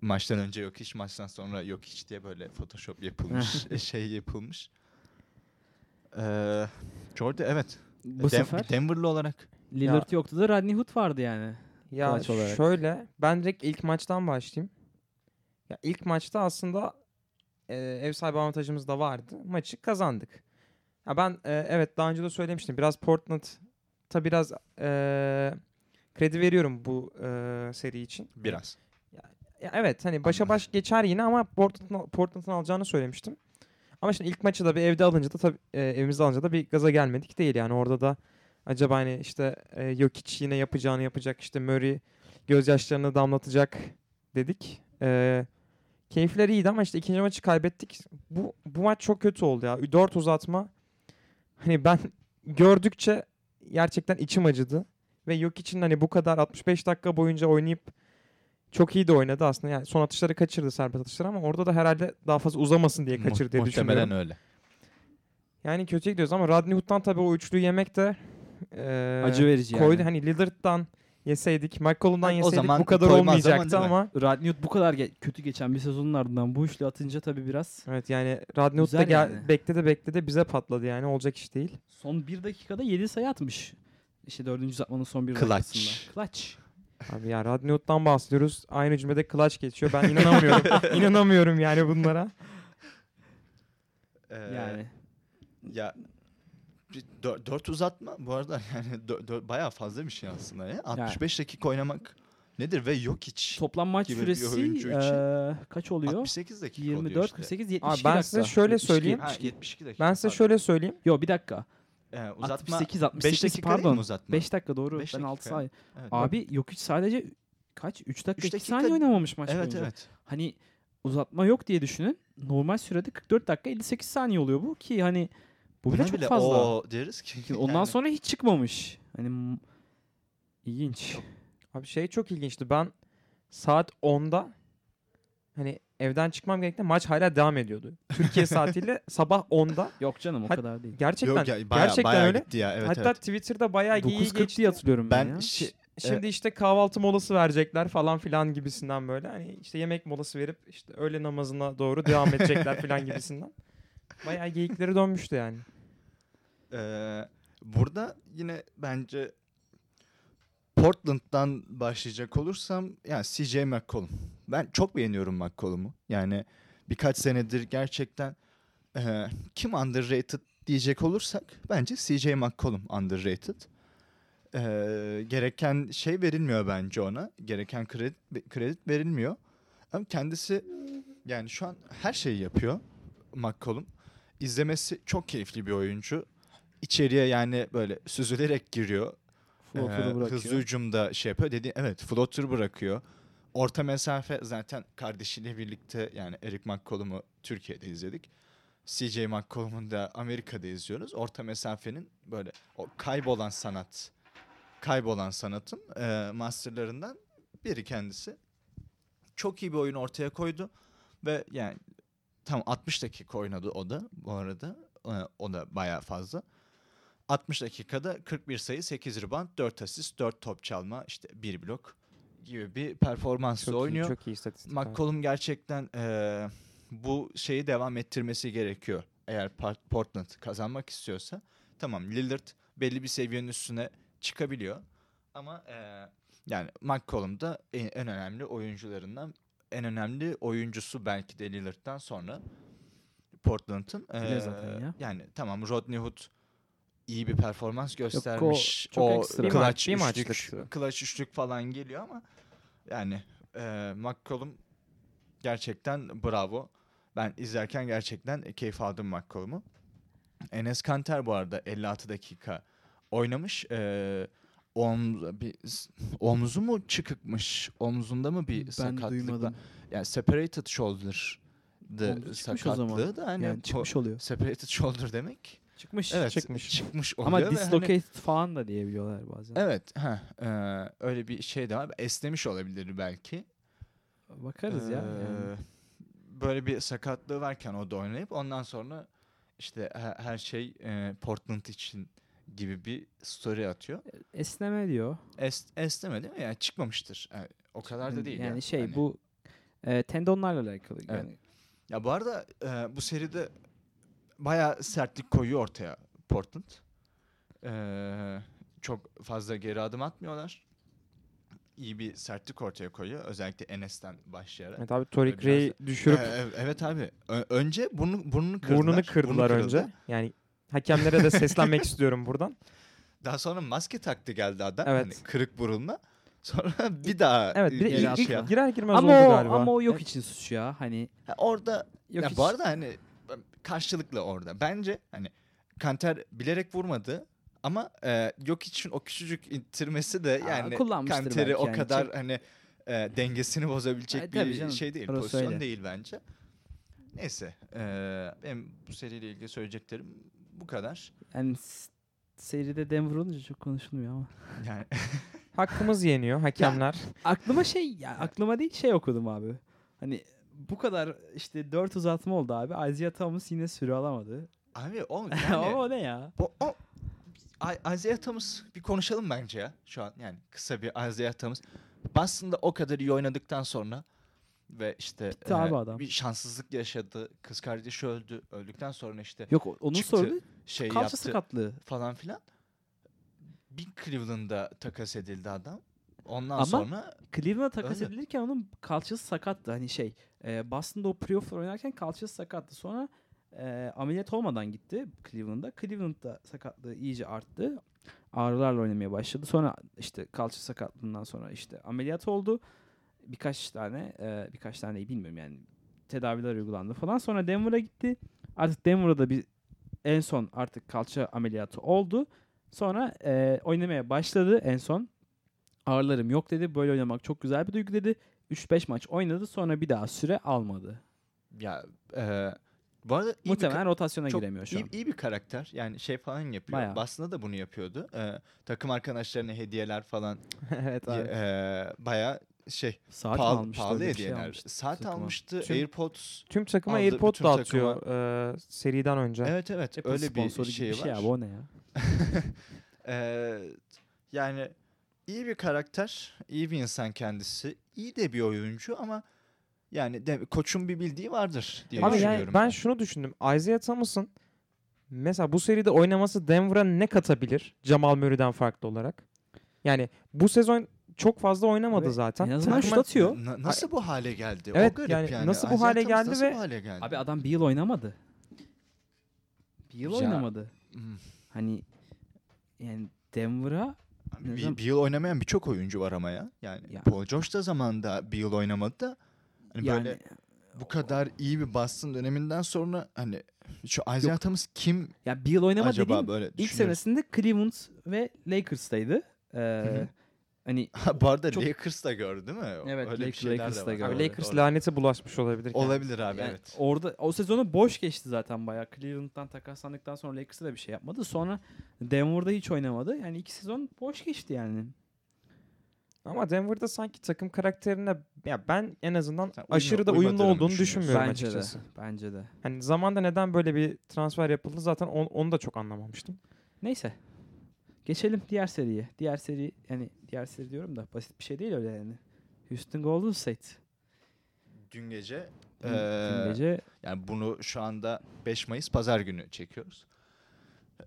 [SPEAKER 2] maçtan önce yok hiç, maçtan sonra yok hiç diye böyle Photoshop yapılmış, e, şey yapılmış. Ee, Jordi evet.
[SPEAKER 1] Bu
[SPEAKER 2] Dem-
[SPEAKER 1] sefer
[SPEAKER 2] Denver'lı olarak
[SPEAKER 1] Lillard yoktu da Rodney Hood vardı yani.
[SPEAKER 3] Ya
[SPEAKER 1] olarak.
[SPEAKER 3] şöyle ben direkt ilk maçtan başlayayım. Ya ilk maçta aslında e, ev sahibi avantajımız da vardı. Maçı kazandık. Ya ben e, evet daha önce de söylemiştim. Biraz Portland'a biraz e, kredi veriyorum bu e, seri için.
[SPEAKER 2] biraz.
[SPEAKER 3] Ya evet hani başa baş geçer yine ama Portland'ın Portland'ın alacağını söylemiştim. Ama şimdi ilk maçı da bir evde alınca da tabii e, evimizde alınca da bir gaza gelmedik değil yani orada da acaba hani işte e, Jokic yine yapacağını yapacak işte Murray gözyaşlarını damlatacak dedik. E, keyifler iyiydi ama işte ikinci maçı kaybettik. Bu bu maç çok kötü oldu ya. 4 uzatma. Hani ben gördükçe gerçekten içim acıdı. Ve Jokic'in hani bu kadar 65 dakika boyunca oynayıp çok iyi de oynadı aslında. Yani son atışları kaçırdı serbest atışları ama orada da herhalde daha fazla uzamasın diye kaçırdı diye
[SPEAKER 2] Muhtemelen
[SPEAKER 3] düşünüyorum.
[SPEAKER 2] öyle.
[SPEAKER 3] Yani kötüye gidiyoruz ama Rodney Hood'dan tabii o üçlüyü yemek de eee,
[SPEAKER 1] Acı verici
[SPEAKER 3] koydu.
[SPEAKER 1] yani.
[SPEAKER 3] Hani Lillard'dan yeseydik, McCollum'dan
[SPEAKER 2] Ha, o
[SPEAKER 3] yeseydik
[SPEAKER 2] zaman
[SPEAKER 3] bu kadar
[SPEAKER 2] koymaz
[SPEAKER 3] olmayacaktı
[SPEAKER 2] değil mi?
[SPEAKER 3] ama
[SPEAKER 1] Rodney Hood bu kadar ge- kötü geçen bir sezonun ardından bu üçlü atınca tabii biraz
[SPEAKER 3] evet yani Rodney Hood da
[SPEAKER 1] Güzel
[SPEAKER 3] gel-
[SPEAKER 1] yani.
[SPEAKER 3] bekledi bekledi bize patladı yani olacak iş değil.
[SPEAKER 1] son bir dakikada 7 sayı atmış. İşte dördüncü uzatmanın son bir
[SPEAKER 2] Clutch.
[SPEAKER 1] dakikasında. Clutch.
[SPEAKER 3] Abi ya Rodney Hood'dan bahsediyoruz. Aynı cümlede clutch geçiyor. Ben inanamıyorum. inanamıyorum yani bunlara.
[SPEAKER 2] Ee,
[SPEAKER 1] Yani.
[SPEAKER 2] Ya bir dö- dört uzatma bu arada yani dö- dö- bayağı fazla bir şey aslında ya. 65 dakika oynamak nedir ve yok hiç.
[SPEAKER 1] Toplam maç
[SPEAKER 2] gibi bir
[SPEAKER 1] süresi
[SPEAKER 2] oyuncu için.
[SPEAKER 1] eee, kaç oluyor?
[SPEAKER 2] 68 dakika oluyor
[SPEAKER 1] 24,
[SPEAKER 2] işte.
[SPEAKER 1] 48, 72
[SPEAKER 3] Abi ben
[SPEAKER 1] dakika.
[SPEAKER 3] size şöyle
[SPEAKER 1] 72.
[SPEAKER 3] söyleyeyim.
[SPEAKER 2] Ha, 72 dakika.
[SPEAKER 3] Ben size
[SPEAKER 2] pardon.
[SPEAKER 3] şöyle söyleyeyim.
[SPEAKER 1] Yo bir dakika.
[SPEAKER 2] Ee, uzatma
[SPEAKER 1] 68,
[SPEAKER 2] 5
[SPEAKER 1] 68
[SPEAKER 2] dakika değil mi
[SPEAKER 1] pardon.
[SPEAKER 2] uzatma?
[SPEAKER 1] 5 dakika doğru.
[SPEAKER 2] Beş
[SPEAKER 1] ben 6
[SPEAKER 2] dakika.
[SPEAKER 1] say.
[SPEAKER 2] Evet.
[SPEAKER 1] Abi yok hiç sadece kaç? 3 dakika,
[SPEAKER 2] Üç
[SPEAKER 1] 2
[SPEAKER 2] dakika-
[SPEAKER 1] saniye oynamamış maç
[SPEAKER 2] evet
[SPEAKER 1] boyunca.
[SPEAKER 2] evet.
[SPEAKER 1] Hani uzatma yok diye düşünün. Normal sürede 44 dakika 58 saniye oluyor bu ki hani bu bile
[SPEAKER 2] Buna
[SPEAKER 1] çok
[SPEAKER 2] bile
[SPEAKER 1] fazla.
[SPEAKER 2] o deriz ki.
[SPEAKER 1] Ondan
[SPEAKER 2] yani.
[SPEAKER 1] sonra hiç çıkmamış. Hani ilginç.
[SPEAKER 3] Abi şey çok ilginçti. Ben saat 10'da hani evden çıkmam gerektiğinde maç hala devam ediyordu. Türkiye saatiyle sabah 10'da.
[SPEAKER 1] Yok canım o
[SPEAKER 3] Hat-
[SPEAKER 1] kadar değil.
[SPEAKER 3] Gerçekten
[SPEAKER 2] Yok ya, bayağı,
[SPEAKER 3] gerçekten
[SPEAKER 2] bayağı
[SPEAKER 3] öyle.
[SPEAKER 2] gitti ya. Evet
[SPEAKER 3] Hatta
[SPEAKER 2] evet.
[SPEAKER 3] Twitter'da bayağı geyiği
[SPEAKER 1] 9.40
[SPEAKER 3] geçti.
[SPEAKER 1] diye hatırlıyorum ben,
[SPEAKER 2] Ben
[SPEAKER 1] ya.
[SPEAKER 2] şi-
[SPEAKER 3] Şimdi işte kahvaltı molası verecekler falan filan gibisinden böyle. Hani işte yemek molası verip işte öğle namazına doğru devam edecekler falan gibisinden. Bayağı geyikleri dönmüştü yani.
[SPEAKER 2] Ee, burada yine bence Portland'dan başlayacak olursam yani CJ McCollum. Ben çok beğeniyorum McCollum'u. Yani birkaç senedir gerçekten e, kim underrated diyecek olursak bence CJ McCollum underrated. Ee, gereken şey verilmiyor bence ona. Gereken kredi, kredi verilmiyor. Ama kendisi yani şu an her şeyi yapıyor McCollum. İzlemesi çok keyifli bir oyuncu. İçeriye yani böyle süzülerek giriyor.
[SPEAKER 1] Floater'ı
[SPEAKER 2] Ee,
[SPEAKER 1] bırakıyor.
[SPEAKER 2] hızlı hücumda şey yapıyor. Dedi evet floater bırakıyor. Orta mesafe zaten kardeşiyle birlikte yani Eric McCollum'u Türkiye'de izledik. CJ McCollum'u da Amerika'da izliyoruz. Orta mesafenin böyle o kaybolan sanat, kaybolan sanatın e, masterlarından biri kendisi. Çok iyi bir oyun ortaya koydu ve yani tam 60 dakika oynadı o da bu arada. E, o da bayağı fazla. 60 dakikada 41 sayı, 8 rebound, 4 asist, 4 top çalma, işte 1 blok gibi bir performansla
[SPEAKER 3] Çok
[SPEAKER 2] oynuyor.
[SPEAKER 3] iyi, çok iyi istatistik.
[SPEAKER 2] McCollum gerçekten eee, bu şeyi devam ettirmesi gerekiyor. eğer Portland kazanmak istiyorsa tamam Lillard belli bir seviyenin üstüne çıkabiliyor. Ama e, yani McCollum da en, en önemli oyuncularından en önemli oyuncusu belki de Lillard'dan sonra Portland'ın. E,
[SPEAKER 1] ya.
[SPEAKER 2] Yani tamam Rodney Hood iyi bir performans göstermiş.
[SPEAKER 1] çok
[SPEAKER 2] o.
[SPEAKER 1] Bir
[SPEAKER 3] maç-
[SPEAKER 2] clutch
[SPEAKER 3] bir
[SPEAKER 2] üçlük,
[SPEAKER 3] maçlık.
[SPEAKER 2] clutch üçlük falan geliyor ama yani e, McCollum gerçekten bravo. Ben izlerken gerçekten keyif aldım McCollum'u. Enes Kanter bu arada 56 dakika oynamış. E, omz, bir, omzu mu çıkıkmış? Omzunda mı bir
[SPEAKER 1] ben
[SPEAKER 2] sakatlık
[SPEAKER 1] duymadım.
[SPEAKER 2] var? Yani separated shoulder'dı
[SPEAKER 1] o
[SPEAKER 2] sakatlığı da hani
[SPEAKER 1] Yani çıkmış oluyor.
[SPEAKER 2] separated shoulder demek.
[SPEAKER 1] Çıkmış.
[SPEAKER 2] Evet,
[SPEAKER 3] çıkmış.
[SPEAKER 2] çıkmış oluyor
[SPEAKER 1] Ama
[SPEAKER 2] hani-
[SPEAKER 1] dislocated falan da diyebiliyorlar bazen.
[SPEAKER 2] Evet, ha, öyle bir şey de var. Esnemiş olabilir belki.
[SPEAKER 1] Bakarız ya.
[SPEAKER 2] Ee,
[SPEAKER 1] yani.
[SPEAKER 2] Böyle bir sakatlığı varken o da oynayıp ondan sonra işte he- her şey e, Portland için gibi bir story atıyor.
[SPEAKER 1] Esneme diyor.
[SPEAKER 2] Es, esneme değil mi? Yani çıkmamıştır. Yani o kadar da değil.
[SPEAKER 1] Yani
[SPEAKER 2] ya.
[SPEAKER 1] şey
[SPEAKER 2] Hani-
[SPEAKER 1] bu e, tendonlarla alakalı.
[SPEAKER 2] Evet.
[SPEAKER 1] Yani
[SPEAKER 2] Ya bu arada e, bu seride bayağı sertlik koyuyor ortaya Portland. E, çok fazla geri adım atmıyorlar. İyi bir sertlik ortaya koyuyor. Özellikle Enes'ten başlayarak.
[SPEAKER 3] Evet abi Ray'i
[SPEAKER 2] da-
[SPEAKER 3] düşürüp
[SPEAKER 2] E, e, evet abi. Ö- önce burnu, burnunu kırdılar.
[SPEAKER 3] burnunu
[SPEAKER 2] Burnu
[SPEAKER 3] kırdılar
[SPEAKER 2] kırıldı.
[SPEAKER 3] önce. Yani hakemlere de seslenmek istiyorum buradan.
[SPEAKER 2] Daha sonra maske taktı geldi adam.
[SPEAKER 3] Evet.
[SPEAKER 2] Hani kırık burunla. Sonra bir daha
[SPEAKER 3] Evet bir ilk, ilk girer girmez
[SPEAKER 1] ama
[SPEAKER 3] oldu
[SPEAKER 1] o,
[SPEAKER 3] galiba.
[SPEAKER 1] ama o yok
[SPEAKER 3] Evet.
[SPEAKER 1] için suç ya. Hani
[SPEAKER 2] Ha, orada
[SPEAKER 1] yok
[SPEAKER 2] ya
[SPEAKER 1] hiç.
[SPEAKER 2] bu arada hani karşılıklı orada. Bence hani Kanter bilerek vurmadı ama e, yok için o küçücük ittirmesi de
[SPEAKER 1] Aa,
[SPEAKER 2] yani
[SPEAKER 1] kullanmıştır
[SPEAKER 2] Kanter'i o
[SPEAKER 1] yani.
[SPEAKER 2] kadar
[SPEAKER 1] Çek-
[SPEAKER 2] hani e, dengesini bozabilecek
[SPEAKER 1] Ay,
[SPEAKER 2] bir
[SPEAKER 1] canım,
[SPEAKER 2] şey değil. Pozisyon
[SPEAKER 1] öyle.
[SPEAKER 2] değil bence. Neyse. E, benim bu seriyle ilgili söyleyeceklerim bu kadar.
[SPEAKER 1] Yani seride Denver olunca çok konuşulmuyor ama.
[SPEAKER 2] Yani
[SPEAKER 3] Hakkımız yeniyor hakemler.
[SPEAKER 1] Aklıma şey ya aklıma değil şey okudum abi. Hani bu kadar işte 4 uzatma oldu abi. Isaiah Thomas yine süre alamadı.
[SPEAKER 2] abi o
[SPEAKER 1] Ama
[SPEAKER 2] yani
[SPEAKER 1] o ne ya?
[SPEAKER 2] o, o Isaiah Thomas bir konuşalım bence ya şu an yani kısa bir Isaiah Thomas. Boston'da o kadar iyi oynadıktan sonra ve işte
[SPEAKER 1] Bitti abi
[SPEAKER 2] e,
[SPEAKER 1] adam.
[SPEAKER 2] bir şanssızlık yaşadı. Kız kardeşi öldü. Öldükten sonra işte
[SPEAKER 1] Yok onun
[SPEAKER 2] Çıktı,
[SPEAKER 1] sorunu
[SPEAKER 2] şey
[SPEAKER 1] kalça
[SPEAKER 2] yaptı
[SPEAKER 1] sakatlığı.
[SPEAKER 2] falan filan. Bir Cleveland'da takas edildi adam. Ondan
[SPEAKER 1] Ama
[SPEAKER 2] sonra
[SPEAKER 1] Cleveland'a takas
[SPEAKER 2] Öyle.
[SPEAKER 1] edilirken onun kalçası sakattı. Hani şey e, Boston'da o playoff'lar oynarken kalçası sakattı. Sonra e, ameliyat olmadan gitti Cleveland'a. Cleveland'da sakatlığı iyice arttı. Ağrılarla oynamaya başladı. Sonra işte kalça sakatlığından sonra işte ameliyat oldu. Birkaç tane e, birkaç tane bilmiyorum yani tedaviler uygulandı falan. Sonra Denver'a gitti. Artık Denver'da bir en son artık kalça ameliyatı oldu. Sonra e, oynamaya başladı en son. Ağrılarım yok dedi. Böyle oynamak çok güzel bir duygu dedi. 3-5 maç oynadı sonra bir daha süre almadı.
[SPEAKER 2] ya e, bu arada iyi bir
[SPEAKER 1] Muhtemelen rotasyona
[SPEAKER 2] çok
[SPEAKER 1] giremiyor şu
[SPEAKER 2] iyi,
[SPEAKER 1] an.
[SPEAKER 2] iyi bir karakter. Yani şey falan yapıyor.
[SPEAKER 1] Bayağı.
[SPEAKER 2] Boston'da da bunu yapıyordu. E, takım arkadaşlarına hediyeler falan
[SPEAKER 3] evet abi.
[SPEAKER 2] e, bayağı şey
[SPEAKER 1] Saat
[SPEAKER 2] pahalı,
[SPEAKER 1] almıştı.
[SPEAKER 2] pahalı
[SPEAKER 1] bir şey
[SPEAKER 2] hediyeler.
[SPEAKER 1] almıştı
[SPEAKER 2] Saat
[SPEAKER 1] takıma.
[SPEAKER 2] almıştı.
[SPEAKER 3] Tüm-
[SPEAKER 2] AirPods.
[SPEAKER 3] Tüm takıma
[SPEAKER 2] aldı,
[SPEAKER 3] AirPod dağıtıyor e, seriden önce.
[SPEAKER 2] Evet evet
[SPEAKER 1] Apple
[SPEAKER 2] öyle bir şey
[SPEAKER 1] bir
[SPEAKER 2] var.
[SPEAKER 1] şey abi o ne ya?
[SPEAKER 2] Ee, yani iyi bir karakter, iyi bir insan kendisi, iyi de bir oyuncu ama yani de, koçun bir bildiği vardır diye
[SPEAKER 3] Abi
[SPEAKER 2] düşünüyorum.
[SPEAKER 3] yani ben şunu düşündüm. Isaiah Thomas'ın mesela bu seride oynaması Denver'a ne katabilir Jamal Murray'den farklı olarak? Yani bu sezon çok fazla oynamadı
[SPEAKER 1] Ve
[SPEAKER 3] zaten.
[SPEAKER 1] en azından şut atıyor.
[SPEAKER 2] Na- nasıl bu hale geldi?
[SPEAKER 3] Evet,
[SPEAKER 2] o garip
[SPEAKER 3] yani
[SPEAKER 2] yani.
[SPEAKER 3] nasıl bu hale
[SPEAKER 2] Thomas
[SPEAKER 3] geldi
[SPEAKER 2] nasıl
[SPEAKER 3] ve-
[SPEAKER 2] bu hale geldi?
[SPEAKER 1] Abi adam bir yıl oynamadı. Bir yıl
[SPEAKER 2] Ya-
[SPEAKER 1] oynamadı.
[SPEAKER 2] Hmm.
[SPEAKER 1] Hani yani Denver'a Ne
[SPEAKER 2] bir,
[SPEAKER 1] zaman-
[SPEAKER 2] bir yıl oynamayan birçok oyuncu var ama ya. Yani
[SPEAKER 1] Ya.
[SPEAKER 2] Paul George da zamanında bir yıl oynamadı da hani
[SPEAKER 1] yani
[SPEAKER 2] böyle bu kadar iyi bir Boston döneminden sonra hani şu Isaiah Thomas kim
[SPEAKER 1] ya bir yıl oynamadı
[SPEAKER 2] acaba
[SPEAKER 1] dediğim
[SPEAKER 2] böyle
[SPEAKER 1] ilk
[SPEAKER 2] düşünüyoruz.
[SPEAKER 1] senesinde Cleveland ve Lakers'taydı. Ee,
[SPEAKER 2] hı.
[SPEAKER 1] Hani
[SPEAKER 2] Bu arada
[SPEAKER 1] Çok-
[SPEAKER 2] Lakers da gördü değil mi?
[SPEAKER 1] Evet,
[SPEAKER 2] Öyle bir
[SPEAKER 1] Lakers-
[SPEAKER 2] şeyler
[SPEAKER 1] Lakers
[SPEAKER 2] de
[SPEAKER 1] da gördü.
[SPEAKER 3] Abi Lakers
[SPEAKER 2] doğru.
[SPEAKER 3] laneti bulaşmış olabilir. kendine.
[SPEAKER 2] Olabilir abi
[SPEAKER 1] yani
[SPEAKER 2] evet.
[SPEAKER 1] orada o sezonu boş geçti zaten bayağı. Cleveland'dan takaslandıktan sonra Lakers'a da bir şey yapmadı. Sonra Denver'da hiç oynamadı. Yani iki sezon boş geçti yani.
[SPEAKER 3] Ama Denver'da sanki takım karakterine ya ben en azından
[SPEAKER 2] Sen uyma-
[SPEAKER 3] aşırı da uyumlu olduğunu düşünmüyorum
[SPEAKER 1] Bence de.
[SPEAKER 3] açıkçası.
[SPEAKER 1] Bence de.
[SPEAKER 3] Hani zamanda neden böyle bir transfer yapıldı zaten on- onu da çok anlamamıştım.
[SPEAKER 1] Neyse. Geçelim diğer seriye. Diğer seri yani diğer seri diyorum da basit bir şey değil öyle yani. Houston Golden State.
[SPEAKER 2] dün gece
[SPEAKER 1] Dün-
[SPEAKER 2] Ee,
[SPEAKER 1] dün gece
[SPEAKER 2] yani bunu şu anda 5 Mayıs pazar günü çekiyoruz.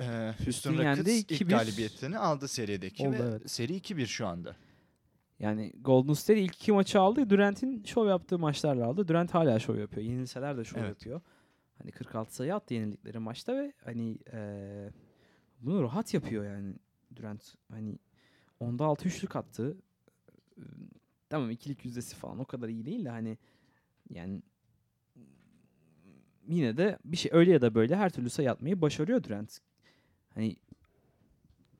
[SPEAKER 2] Ee, Houston
[SPEAKER 1] yendi,
[SPEAKER 2] Rockets ilk
[SPEAKER 1] 2-1
[SPEAKER 2] galibiyetini aldı serideki
[SPEAKER 1] oldu,
[SPEAKER 2] ve
[SPEAKER 1] evet.
[SPEAKER 2] seri 2-1 şu anda.
[SPEAKER 1] yani Golden State ilk iki maçı aldı. Durant'in şov yaptığı maçlarla aldı. Durant hala şov yapıyor. Yenilseler de şov
[SPEAKER 2] Evet.
[SPEAKER 1] yapıyor. Hani 46 sayı attı yenildikleri maçta ve hani eee, bunu rahat yapıyor yani Durant. Hani onda 6 üçlük attı. Tamam ikilik yüzdesi falan o kadar iyi değil de hani yani yine de bir şey öyle ya da böyle her türlü sayı atmayı başarıyor Durant. Hani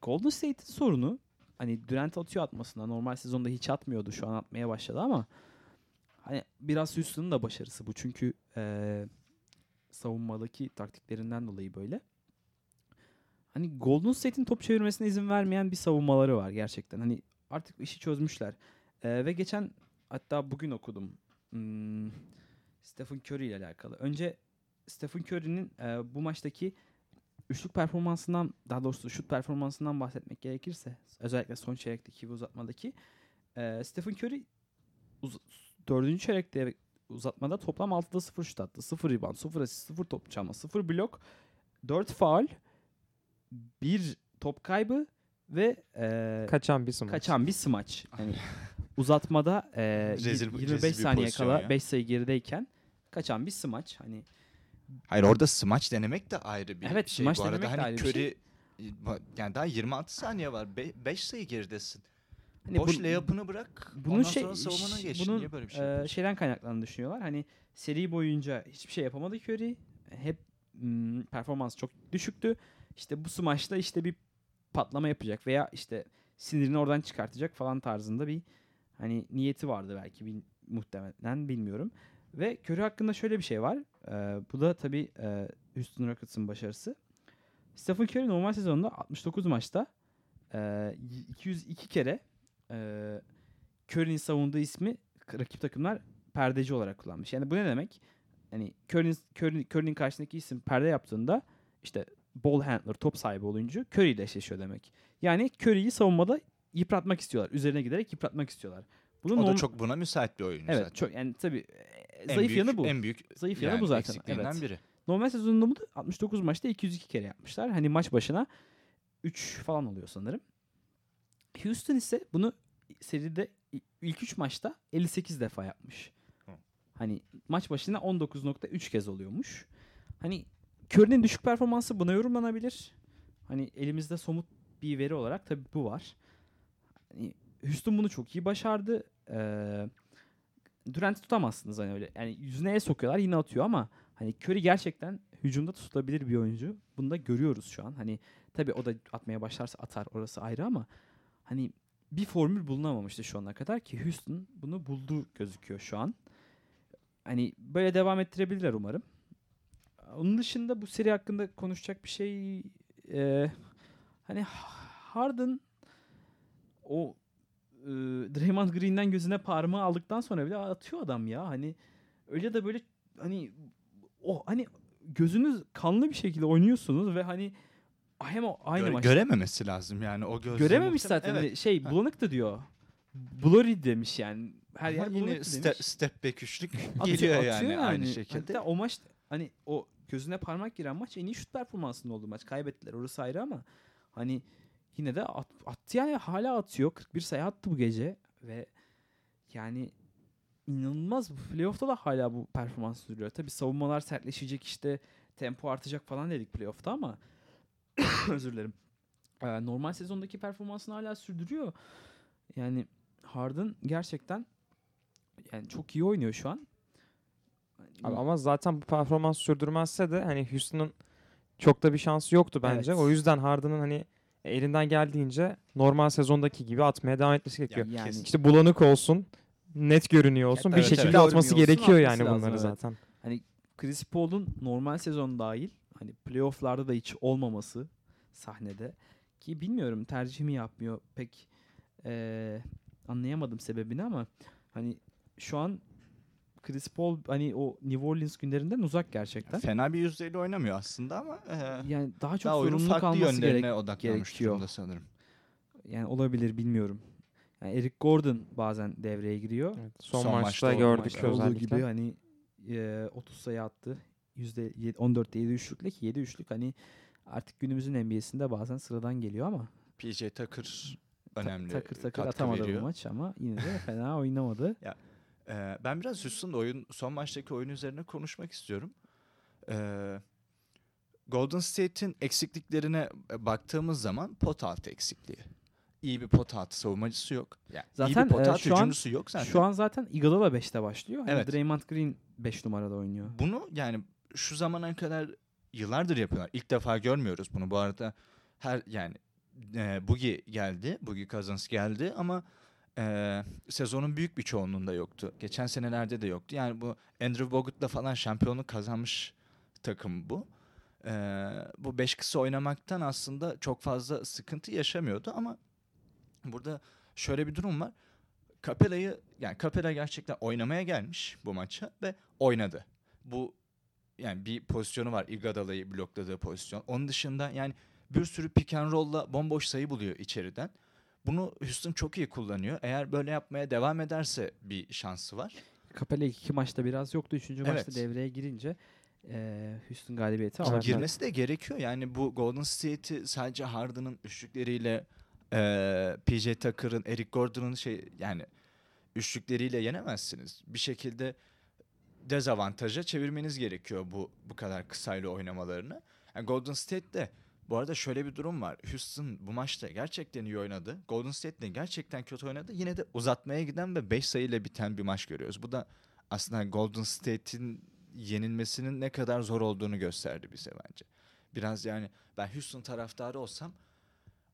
[SPEAKER 1] Golden State'in sorunu hani Durant atıyor atmasına. Normal sezonda hiç atmıyordu. Şu an atmaya başladı ama hani biraz Houston'ın da başarısı bu. Çünkü eee, savunmadaki taktiklerinden dolayı böyle. Hani Golden State'in top çevirmesine izin vermeyen bir savunmaları var gerçekten. Hani artık işi çözmüşler. Eee, ve geçen hatta bugün okudum. Hmm, Stephen Curry ile alakalı. Önce Stephen Curry'nin eee, bu maçtaki üçlük performansından daha doğrusu şut performansından bahsetmek gerekirse özellikle son çeyrekteki ve uzatmadaki eee Stephen Curry uz- dördüncü çeyrekte uzatmada toplam 6'da 0 şut attı. 0 rebound, 0 asist, 0 top çalma, 0 blok, 4 faul, 1 top kaybı ve eee,
[SPEAKER 3] Kaçan bir smaç.
[SPEAKER 1] kaçan bir smaç. Yani uzatmada eee,
[SPEAKER 2] Rezil-
[SPEAKER 1] yir-
[SPEAKER 2] rezil
[SPEAKER 1] 25
[SPEAKER 2] bir
[SPEAKER 1] saniye kala
[SPEAKER 2] ya.
[SPEAKER 1] 5 sayı gerideyken kaçan bir smaç. Hani
[SPEAKER 2] Hayır orada smaç denemek de ayrı bir
[SPEAKER 1] Evet,
[SPEAKER 2] şey.
[SPEAKER 1] smaç
[SPEAKER 2] Bu arada
[SPEAKER 1] denemek de
[SPEAKER 2] hani
[SPEAKER 1] ayrı bir şey.
[SPEAKER 2] Curry yani daha 26 saniye var. 5 sayı geridesin.
[SPEAKER 1] hani
[SPEAKER 2] Boş
[SPEAKER 1] bu-
[SPEAKER 2] layup'ını bırak.
[SPEAKER 1] Bunun
[SPEAKER 2] ondan
[SPEAKER 1] şey
[SPEAKER 2] sonra savunmana geç.
[SPEAKER 1] bunun
[SPEAKER 2] Niye böyle bir şey
[SPEAKER 1] e, şeyden kaynaklandığını düşünüyorlar. Hani seri boyunca hiçbir şey yapamadı Curry. Hep mm, performans çok düşüktü. İşte bu smaçta işte bir patlama yapacak veya işte sinirini oradan çıkartacak falan tarzında bir hani niyeti vardı belki bil- muhtemelen bilmiyorum. Ve Curry hakkında şöyle bir şey var. E, bu da tabii e, Houston Rockets'ın başarısı. Stephen Curry normal sezonda 69 maçta e, 202 kere e, Curry'nin savunduğu ismi rakip takımlar perdeci olarak kullanmış. Yani bu ne demek? Hani Curry'nin Curry, Curry'nin karşısındaki isim perde yaptığında işte ball handler, top sahibi olunca Curry ile eşleşiyor demek. Yani Curry'yi savunmada yıpratmak istiyorlar. Üzerine giderek yıpratmak istiyorlar. Bunun
[SPEAKER 2] O da
[SPEAKER 1] norm-
[SPEAKER 2] çok buna müsait bir oyuncu
[SPEAKER 1] Evet,
[SPEAKER 2] zaten.
[SPEAKER 1] çok yani tabii e,
[SPEAKER 2] En
[SPEAKER 1] zayıf
[SPEAKER 2] büyük-
[SPEAKER 1] yanı bu.
[SPEAKER 2] En büyük
[SPEAKER 1] Zayıf yanı
[SPEAKER 2] yani
[SPEAKER 1] bu zaten. Evet.
[SPEAKER 2] biri.
[SPEAKER 1] Normal sezonunda bu da 69 maçta 202 kere yapmışlar. Hani maç başına 3 falan oluyor sanırım. Houston ise bunu seride ilk 3 maçta 58 defa yapmış. Hani maç başına 19.3 kez oluyormuş. Hani Curry'nin düşük performansı buna yorumlanabilir. Hani elimizde somut bir veri olarak tabii bu var. Hani Houston bunu çok iyi başardı. Ee, Durant'i tutamazsınız hani öyle. Yani yüzüne el sokuyorlar yine atıyor ama hani Curry gerçekten hücumda tutulabilir bir oyuncu. Bunu da görüyoruz şu an. Hani tabii o da atmaya başlarsa atar orası ayrı ama hani bir formül bulunamamıştı şu ana kadar ki Houston bunu buldu gözüküyor şu an. Hani böyle devam ettirebilirler umarım. Onun dışında bu seri hakkında konuşacak bir şey e, hani Harden o e, Draymond Green'den gözüne parmağı aldıktan sonra bile atıyor adam ya. Hani öyle de böyle hani o hani gözünüz kanlı bir şekilde oynuyorsunuz ve hani hem o aynı
[SPEAKER 2] Göre-
[SPEAKER 1] maçta
[SPEAKER 2] görememesi lazım yani o gözle.
[SPEAKER 1] görememiş
[SPEAKER 2] muhtemelen-
[SPEAKER 1] zaten.
[SPEAKER 2] Evet.
[SPEAKER 1] Hani şey bulanıktı diyor. Blurry demiş yani. Her yer
[SPEAKER 2] Ama yine
[SPEAKER 1] bulanıktı
[SPEAKER 2] ste-
[SPEAKER 1] demiş.
[SPEAKER 2] step back üçlük
[SPEAKER 1] Atıyor-
[SPEAKER 2] geliyor
[SPEAKER 1] atıyor
[SPEAKER 2] yani, aynı şekilde.
[SPEAKER 1] Hatta o maç hani o gözüne parmak giren maç en iyi şut performansında oldu maç. Kaybettiler orası ayrı ama hani yine de at, attı yani hala atıyor. 41 sayı attı bu gece ve yani inanılmaz. Bu Playoff'ta da hala bu performans sürüyor. Tabi savunmalar sertleşecek işte tempo artacak falan dedik playoff'ta ama özür dilerim. Ee, normal sezondaki performansını hala sürdürüyor. Yani Harden gerçekten yani çok iyi oynuyor şu an.
[SPEAKER 3] Abi ama zaten bu performans sürdürmezse de hani Houston'ın çok da bir şansı yoktu bence.
[SPEAKER 1] Evet.
[SPEAKER 3] O yüzden Harden'ın hani elinden geldiğince normal sezondaki gibi atmaya devam etmesi gerekiyor.
[SPEAKER 2] Yani
[SPEAKER 1] Yani
[SPEAKER 3] İşte bulanık olsun, net görünüyor olsun.
[SPEAKER 1] Evet,
[SPEAKER 3] bir
[SPEAKER 2] evet.
[SPEAKER 3] şekilde atması
[SPEAKER 1] Görmüyor olsun,
[SPEAKER 3] gerekiyor
[SPEAKER 1] atması
[SPEAKER 3] yani
[SPEAKER 1] lazım,
[SPEAKER 3] bunları
[SPEAKER 1] evet.
[SPEAKER 3] zaten.
[SPEAKER 1] Chris Paul'un normal sezon dahil hani playoff'larda da hiç olmaması sahnede ki bilmiyorum tercih mi yapmıyor pek eee, anlayamadım sebebini ama hani şu an Chris Paul hani o New Orleans günlerinden uzak gerçekten.
[SPEAKER 2] Fena bir yüzdeyle oynamıyor aslında ama e,
[SPEAKER 1] Yani daha çok
[SPEAKER 2] daha oyunun
[SPEAKER 1] sorumluluk
[SPEAKER 2] farklı
[SPEAKER 1] alması
[SPEAKER 2] yönlerine
[SPEAKER 1] gerek.
[SPEAKER 2] odaklanmış
[SPEAKER 1] gerekiyor.
[SPEAKER 2] durumda sanırım.
[SPEAKER 1] Yani olabilir bilmiyorum. Yani Eric Gordon bazen devreye giriyor.
[SPEAKER 3] Evet, son,
[SPEAKER 2] Son
[SPEAKER 3] maçta,
[SPEAKER 2] maçta
[SPEAKER 3] gördük
[SPEAKER 1] Maçta olduğu
[SPEAKER 3] özellikle.
[SPEAKER 1] gibi hani e, 30 sayı attı. Yüzde yed- 14'te 7 üçlükle ki 7 üçlük hani artık günümüzün NBA'sinde bazen sıradan geliyor ama
[SPEAKER 2] PJ Tucker
[SPEAKER 1] ta-
[SPEAKER 2] önemli
[SPEAKER 1] takır takır
[SPEAKER 2] katkı
[SPEAKER 1] atamadı
[SPEAKER 2] veriyor.
[SPEAKER 1] bu maç ama yine de fena oynamadı.
[SPEAKER 2] Ee, ben biraz Houston'da oyun son maçtaki oyun üzerine konuşmak istiyorum. Ee, Golden State'in eksikliklerine e, baktığımız zaman pot altı eksikliği. İyi bir pot altı savunmacısı yok. Yani iyi
[SPEAKER 1] Zaten,
[SPEAKER 2] bir pot
[SPEAKER 1] e,
[SPEAKER 2] altı
[SPEAKER 1] an-
[SPEAKER 2] hücumcusu yok zaten.
[SPEAKER 1] Şu an zaten Iguodala 5'te başlıyor.
[SPEAKER 2] Evet.
[SPEAKER 1] Draymond Green 5 numarada oynuyor.
[SPEAKER 2] Bunu yani şu zamana kadar yıllardır yapıyorlar. İlk defa görmüyoruz bunu. Bu arada her yani e, Boogie geldi. Boogie Cousins geldi ama e, sezonun büyük bir çoğunluğunda yoktu. Geçen senelerde de yoktu. Yani bu Andrew Bogut'la falan şampiyonluk kazanmış takım bu. E, bu beş kısa oynamaktan aslında çok fazla sıkıntı yaşamıyordu ama burada şöyle bir durum var. Capella'yı yani Capella gerçekten oynamaya gelmiş bu maça ve oynadı. Bu yani bir pozisyonu var Iguodala'yı blokladığı pozisyon. Onun dışında yani bir sürü pick and roll'la bomboş sayı buluyor içeriden. Bunu Houston çok iyi kullanıyor. Eğer böyle yapmaya devam ederse bir şansı var.
[SPEAKER 1] Capella iki maçta biraz yoktu. Üçüncü maçta
[SPEAKER 2] Evet.
[SPEAKER 1] devreye girince e, Houston galibiyeti aldı.
[SPEAKER 2] Girmesi de gerekiyor. Yani bu Golden State'i sadece Harden'ın üçlükleriyle eee PJ Tucker'ın, Eric Gordon'un şey yani üçlükleriyle yenemezsiniz. Bir şekilde dezavantaja çevirmeniz gerekiyor bu bu kadar kısayla oynamalarını. Yani Golden State'de bu arada şöyle bir durum var. Houston bu maçta gerçekten iyi oynadı. Golden State de gerçekten kötü oynadı. Yine de uzatmaya giden ve 5 sayıyla biten bir maç görüyoruz. Bu da aslında Golden State'in yenilmesinin ne kadar zor olduğunu gösterdi bize bence. Biraz yani ben Houston taraftarı olsam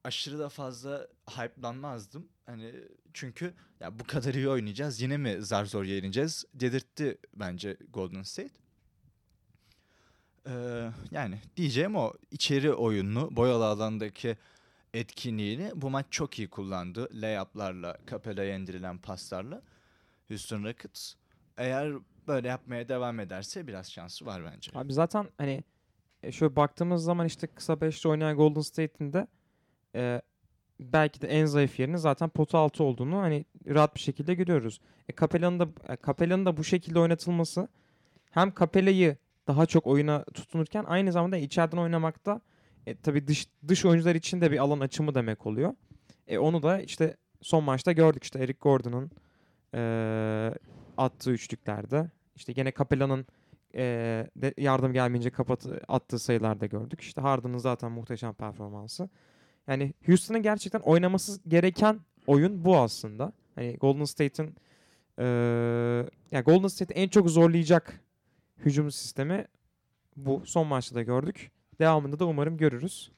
[SPEAKER 2] aşırı da fazla hype'lanmazdım. Hani çünkü ya bu kadar iyi oynayacağız yine mi zar zor yeneceğiz dedirtti bence Golden State. Ee, yani diyeceğim o içeri oyununu boyalı alandaki etkinliğini bu maç çok iyi kullandı. Layup'larla, Capella'ya indirilen paslarla Houston Rockets. Eğer böyle yapmaya devam ederse biraz şansı var bence.
[SPEAKER 3] Abi zaten hani e, şöyle baktığımız zaman işte kısa beşli oynayan Golden State'in de e, belki de en zayıf yerinin zaten potu altı olduğunu hani rahat bir şekilde görüyoruz. E, Capella'nın da e, Capella'nın da bu şekilde oynatılması hem Capella'yı daha çok oyuna tutunurken aynı zamanda içeriden oynamakta e, tabii dış dış oyuncular için de bir alan açımı demek oluyor. E, onu da işte son maçta gördük işte Eric Gordon'un e, attığı üçlüklerde. İşte gene Capella'nın e, de yardım gelmeyince kapatı, attığı sayılarda gördük. İşte Harden'ın zaten muhteşem performansı. Yani Houston'ın gerçekten oynaması gereken oyun bu aslında. Hani Golden State'in e, yani Golden State'i en çok zorlayacak hücum sistemi bu. Son maçta da gördük. Devamında da umarım görürüz.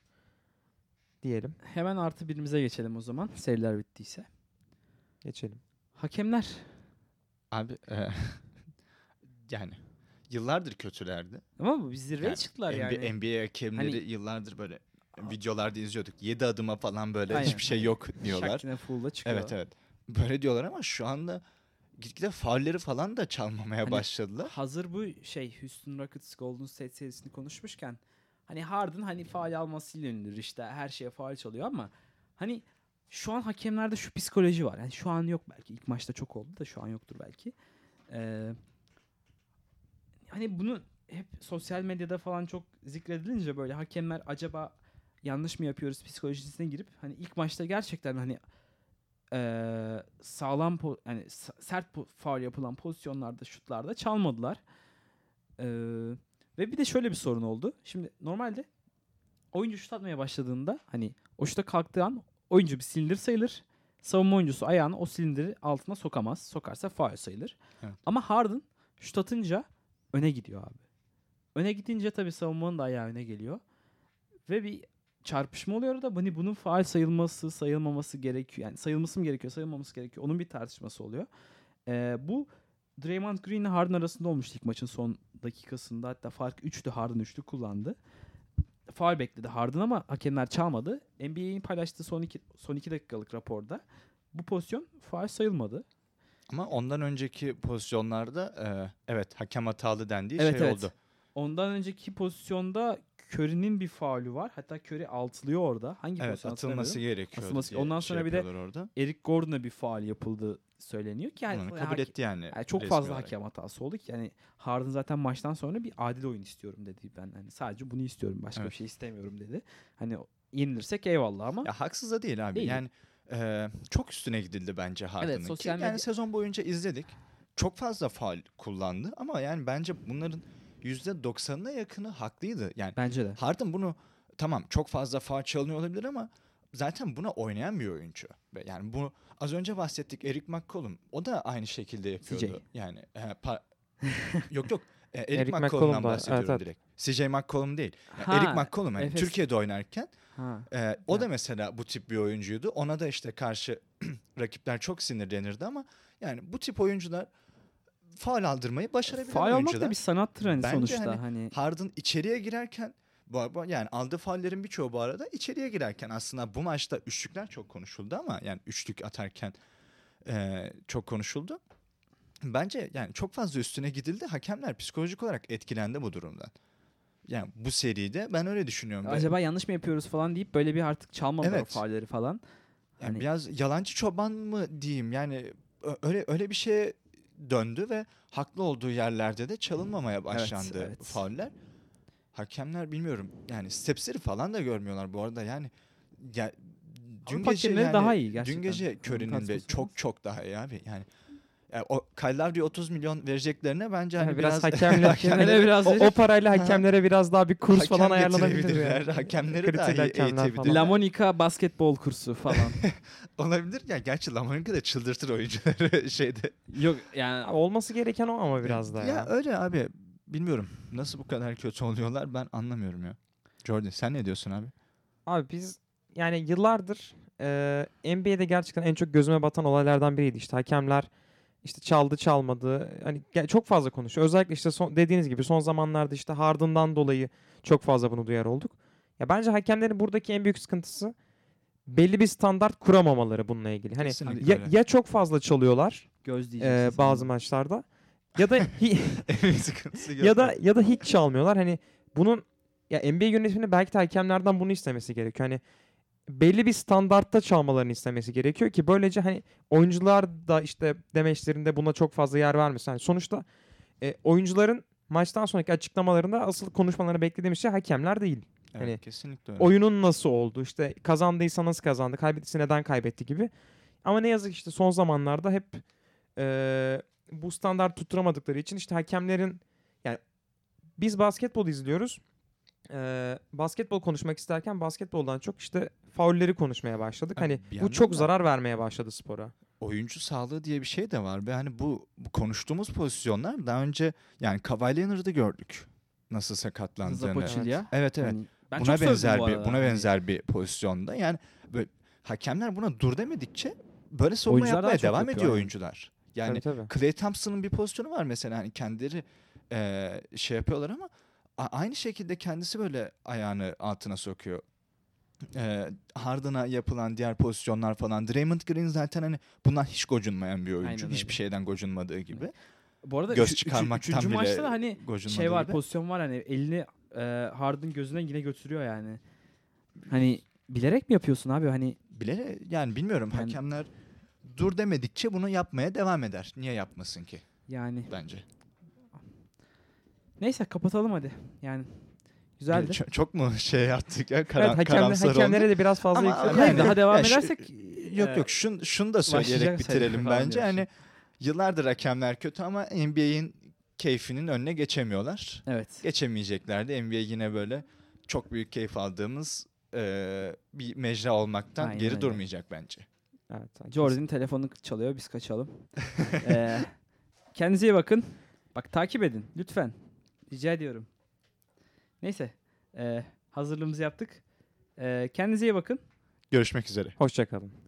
[SPEAKER 3] Diyelim.
[SPEAKER 1] Hemen artı birimize geçelim o zaman. Seriler bittiyse.
[SPEAKER 3] Geçelim.
[SPEAKER 1] Hakemler.
[SPEAKER 2] Abi e, yani yıllardır kötülerdi.
[SPEAKER 1] Ama bu bir zirveye
[SPEAKER 2] Yani
[SPEAKER 1] çıktılar
[SPEAKER 2] NBA,
[SPEAKER 1] yani.
[SPEAKER 2] NBA hakemleri
[SPEAKER 1] Hani-
[SPEAKER 2] yıllardır böyle videolarda izliyorduk. 7 adıma falan böyle
[SPEAKER 1] Aynen,
[SPEAKER 2] hiçbir şey yok diyorlar.
[SPEAKER 1] Şakine full'da çıkıyor.
[SPEAKER 2] Evet evet. Böyle diyorlar ama şu anda gitgide faulleri falan da çalmamaya
[SPEAKER 1] Hani-
[SPEAKER 2] başladılar.
[SPEAKER 1] Hazır bu şey Houston Rockets Golden State serisini konuşmuşken hani Harden hani faal almasıyla ünlüdür işte her şeye faal çalıyor ama hani şu an hakemlerde şu psikoloji var. Yani şu an yok belki. ilk maçta çok oldu da şu an yoktur belki. Ee, hani bunu hep sosyal medyada falan çok zikredilince böyle hakemler acaba yanlış mı yapıyoruz psikolojisine girip hani ilk maçta gerçekten hani eee, sağlam yani sert faul yapılan pozisyonlarda şutlarda çalmadılar. Eee, ve bir de şöyle bir sorun oldu. Şimdi normalde oyuncu şut atmaya başladığında hani o şuta kalktığı an oyuncu bir silindir sayılır. Savunma oyuncusu ayağını o silindiri altına sokamaz. Sokarsa faul sayılır.
[SPEAKER 2] Evet.
[SPEAKER 1] Ama Harden şut atınca öne gidiyor abi. Öne gidince tabii savunmanın da ayağı öne geliyor. Ve bir çarpışma oluyor orada. Hani bunun faal sayılması, sayılmaması gerekiyor. Yani sayılması mı gerekiyor, sayılmaması gerekiyor. Onun bir tartışması oluyor. Ee, bu Draymond Green ile Harden arasında olmuştu ilk maçın son dakikasında. Hatta fark 3'tü. Harden 3'lü kullandı. Faal bekledi Harden ama hakemler çalmadı. NBA'in paylaştığı son 2 son iki dakikalık raporda bu pozisyon faal sayılmadı.
[SPEAKER 2] Ama ondan önceki pozisyonlarda e, evet hakem hatalı dendiği
[SPEAKER 1] Evet,
[SPEAKER 2] şey
[SPEAKER 1] evet.
[SPEAKER 2] oldu.
[SPEAKER 1] Ondan önceki pozisyonda Curry'nin bir faulü var. Hatta Curry altılıyor orada. Hangi
[SPEAKER 2] Evet atılması gerekiyor.
[SPEAKER 1] Atılması- ondan
[SPEAKER 2] şey
[SPEAKER 1] sonra bir de-
[SPEAKER 2] orada.
[SPEAKER 1] Eric Gordon'a bir faul yapıldı söyleniyor ki yani,
[SPEAKER 2] Onu
[SPEAKER 1] yani
[SPEAKER 2] kabul
[SPEAKER 1] hake-
[SPEAKER 2] etti yani.
[SPEAKER 1] yani çok fazla
[SPEAKER 2] olarak.
[SPEAKER 1] hakem hatası oldu ki yani Harden zaten maçtan sonra bir adil oyun istiyorum dedi ben hani sadece bunu istiyorum başka
[SPEAKER 2] Evet.
[SPEAKER 1] bir şey istemiyorum dedi. Hani yenilirsek eyvallah ama
[SPEAKER 2] Ya haksız da değil abi.
[SPEAKER 1] Değil.
[SPEAKER 2] Yani e, çok üstüne gidildi bence Harden'ın. ki.
[SPEAKER 1] sosyal
[SPEAKER 2] Yani
[SPEAKER 1] medya-
[SPEAKER 2] sezon boyunca izledik. Çok fazla faul kullandı ama yani bence bunların %90'ına yakını haklıydı. Yani
[SPEAKER 1] bence de.
[SPEAKER 2] Harden bunu tamam çok fazla faul çalınıyor olabilir ama zaten buna oynayan bir oyuncu. Yani bu az önce bahsettik Eric McCollum. O da aynı şekilde yapıyordu.
[SPEAKER 1] CJ.
[SPEAKER 2] Yani e, pa- yok yok. E, Eric,
[SPEAKER 3] Eric
[SPEAKER 2] McCollum'dan
[SPEAKER 3] McCollum da,
[SPEAKER 2] bahsediyorum
[SPEAKER 3] evet,
[SPEAKER 2] direkt. CJ McCollum değil. Yani
[SPEAKER 1] Ha,
[SPEAKER 2] Eric McCollum hani
[SPEAKER 1] Efes.
[SPEAKER 2] Türkiye'de oynarken
[SPEAKER 1] Ha.
[SPEAKER 2] ee, o da
[SPEAKER 1] Ya.
[SPEAKER 2] mesela bu tip bir oyuncuydu. Ona da işte karşı rakipler çok sinirlenirdi ama yani bu tip oyuncular faul aldırmayı başarabilen
[SPEAKER 1] almak
[SPEAKER 2] oyuncular.
[SPEAKER 1] da bir sanattır hani
[SPEAKER 2] Bence
[SPEAKER 1] sonuçta
[SPEAKER 2] hani
[SPEAKER 1] hani
[SPEAKER 2] Harden içeriye girerken yani aldığı faullerin birçoğu bu arada içeriye girerken aslında bu maçta üçlükler çok konuşuldu ama yani üçlük atarken e, çok konuşuldu. Bence yani çok fazla üstüne gidildi. Hakemler psikolojik olarak etkilendi bu durumdan. Yani bu seride ben öyle düşünüyorum.
[SPEAKER 1] Acaba yanlış mı yapıyoruz falan deyip böyle bir artık çalmadılar
[SPEAKER 2] Evet.
[SPEAKER 1] faulleri falan.
[SPEAKER 2] Yani
[SPEAKER 1] Hani-
[SPEAKER 2] biraz yalancı çoban mı diyeyim yani öyle öyle bir şeye döndü ve haklı olduğu yerlerde de çalınmamaya başlandı
[SPEAKER 1] evet.
[SPEAKER 2] fauller. Hakemler bilmiyorum yani stepsleri falan da görmüyorlar bu arada yani ya, dün
[SPEAKER 1] Avrupa
[SPEAKER 2] gece yani,
[SPEAKER 1] daha iyi gerçekten.
[SPEAKER 2] dün gece Curry'nin de çok çok daha iyi abi yani. Yani o Kyle Lowry'e 30 milyon vereceklerine bence hani
[SPEAKER 3] Yani
[SPEAKER 2] biraz,
[SPEAKER 3] biraz hakemler,
[SPEAKER 1] Hakemlere biraz
[SPEAKER 3] o, o parayla hakemlere biraz daha bir kurs falan
[SPEAKER 2] hakem
[SPEAKER 3] ayarlanabilir.
[SPEAKER 2] getirebilirler,
[SPEAKER 3] Yani.
[SPEAKER 2] hakemleri
[SPEAKER 3] falan.
[SPEAKER 2] eğitebilirler.
[SPEAKER 1] La Monica basketbol kursu falan.
[SPEAKER 2] Olabilir ya gerçi Lamonica da çıldırtır oyuncuları şeyde.
[SPEAKER 1] Yok yani
[SPEAKER 3] Olması gereken o ama biraz daha
[SPEAKER 2] Ya
[SPEAKER 3] ya.
[SPEAKER 2] öyle abi. Bilmiyorum. Nasıl bu kadar kötü oluyorlar ben anlamıyorum ya. Jordan sen ne diyorsun abi?
[SPEAKER 3] Abi biz yani yıllardır e, NBA'de gerçekten en çok gözüme batan olaylardan biriydi. İşte hakemler işte çaldı çalmadı. Hani çok fazla konuşuyor. Özellikle işte son, dediğiniz gibi son zamanlarda işte Harden'dan dolayı çok fazla bunu duyar olduk. Ya bence hakemlerin buradaki en büyük sıkıntısı belli bir standart kuramamaları bununla ilgili. Hani
[SPEAKER 2] Kesinlikle
[SPEAKER 3] ya,
[SPEAKER 2] öyle.
[SPEAKER 3] ya çok fazla çalıyorlar
[SPEAKER 1] göz
[SPEAKER 3] e, bazı
[SPEAKER 1] sandım.
[SPEAKER 3] maçlarda ya da hi- ya da ya da hiç çalmıyorlar. Hani bunun ya NBA yönetiminin belki de hakemlerden bunu istemesi gerekiyor. Hani belli bir standartta çalmalarını istemesi gerekiyor ki böylece hani oyuncular da işte demeçlerinde buna çok fazla yer vermesin. Yani sonuçta e, oyuncuların maçtan sonraki açıklamalarında asıl konuşmalarını beklediğimiz şey hakemler değil.
[SPEAKER 2] Evet,
[SPEAKER 3] hani
[SPEAKER 2] kesinlikle öyle.
[SPEAKER 3] Oyunun nasıl oldu? İşte kazandıysa nasıl kazandı? Kaybettiyse neden kaybetti gibi. Ama ne yazık işte son zamanlarda hep e, bu standart tutturamadıkları için işte hakemlerin yani biz basketbol izliyoruz. E, basketbol konuşmak isterken basketboldan çok işte faulleri konuşmaya başladık.
[SPEAKER 2] Ya
[SPEAKER 3] Hani bu çok
[SPEAKER 2] da-
[SPEAKER 3] zarar vermeye başladı spora.
[SPEAKER 2] Oyuncu sağlığı diye bir şey de var ve hani bu, bu konuştuğumuz pozisyonlar daha önce yani Kawhi Leonard'ı gördük. Nasıl sakatlandığını.
[SPEAKER 1] Zapochilya.
[SPEAKER 2] Evet evet.
[SPEAKER 1] Hani ben
[SPEAKER 2] buna benzer
[SPEAKER 1] bu
[SPEAKER 2] bir buna
[SPEAKER 1] Hani
[SPEAKER 2] benzer bir pozisyonda. Yani böyle hakemler buna dur demedikçe böyle savunma
[SPEAKER 1] Oyuncular
[SPEAKER 2] yapmaya devam
[SPEAKER 1] yapıyor,
[SPEAKER 2] ediyor oyuncular. Yani
[SPEAKER 3] tabii, tabii.
[SPEAKER 2] Clay Thompson'ın bir pozisyonu var mesela hani kendileri eee, şey yapıyorlar ama aynı şekilde kendisi böyle ayağını altına sokuyor. Eee Harden'a yapılan diğer pozisyonlar falan. Draymond Green zaten hani bundan hiç gocunmayan bir oyuncu.
[SPEAKER 1] Aynen öyle.
[SPEAKER 2] Hiçbir şeyden gocunmadığı gibi.
[SPEAKER 1] Bu arada
[SPEAKER 2] Göz
[SPEAKER 1] üçü-
[SPEAKER 2] çıkarmaktan
[SPEAKER 1] üçüncü
[SPEAKER 2] bile
[SPEAKER 1] maçta da hani şey var
[SPEAKER 2] gibi.
[SPEAKER 1] pozisyon var hani elini e, Harden gözüne yine götürüyor yani. Hani bilerek mi yapıyorsun abi hani
[SPEAKER 2] Bile yani bilmiyorum
[SPEAKER 1] Yani-
[SPEAKER 2] hakemler dur demedikçe bunu yapmaya devam eder. Niye yapmasın ki
[SPEAKER 1] yani
[SPEAKER 2] bence?
[SPEAKER 1] Neyse kapatalım hadi. Yani güzeldi.
[SPEAKER 2] Çok, çok mu şey yaptık ya karan,
[SPEAKER 3] Evet, hakemle-
[SPEAKER 2] karamsar
[SPEAKER 3] hakemlere de biraz fazla
[SPEAKER 2] Ama
[SPEAKER 3] yükseldi.
[SPEAKER 2] Yani-
[SPEAKER 1] daha devam
[SPEAKER 2] ya şu-
[SPEAKER 1] edersek
[SPEAKER 2] Yok
[SPEAKER 1] e,
[SPEAKER 2] yok şun, şunu da söyleyerek bitirelim bence. Hani yıllardır hakemler kötü ama NBA'in keyfinin önüne geçemiyorlar.
[SPEAKER 1] Evet.
[SPEAKER 2] Geçemeyecekler de NBA yine böyle çok büyük keyif aldığımız e, bir mecra olmaktan
[SPEAKER 1] Aynen
[SPEAKER 2] geri
[SPEAKER 1] öyle.
[SPEAKER 2] durmayacak bence.
[SPEAKER 3] Evet.
[SPEAKER 1] Jordan'ın telefonu çalıyor biz kaçalım. Ee, kendinize iyi bakın. Bak takip edin lütfen. Rica ediyorum. Neyse. e, hazırlığımızı yaptık. E, kendinize iyi bakın.
[SPEAKER 2] Görüşmek üzere.
[SPEAKER 3] Hoşçakalın.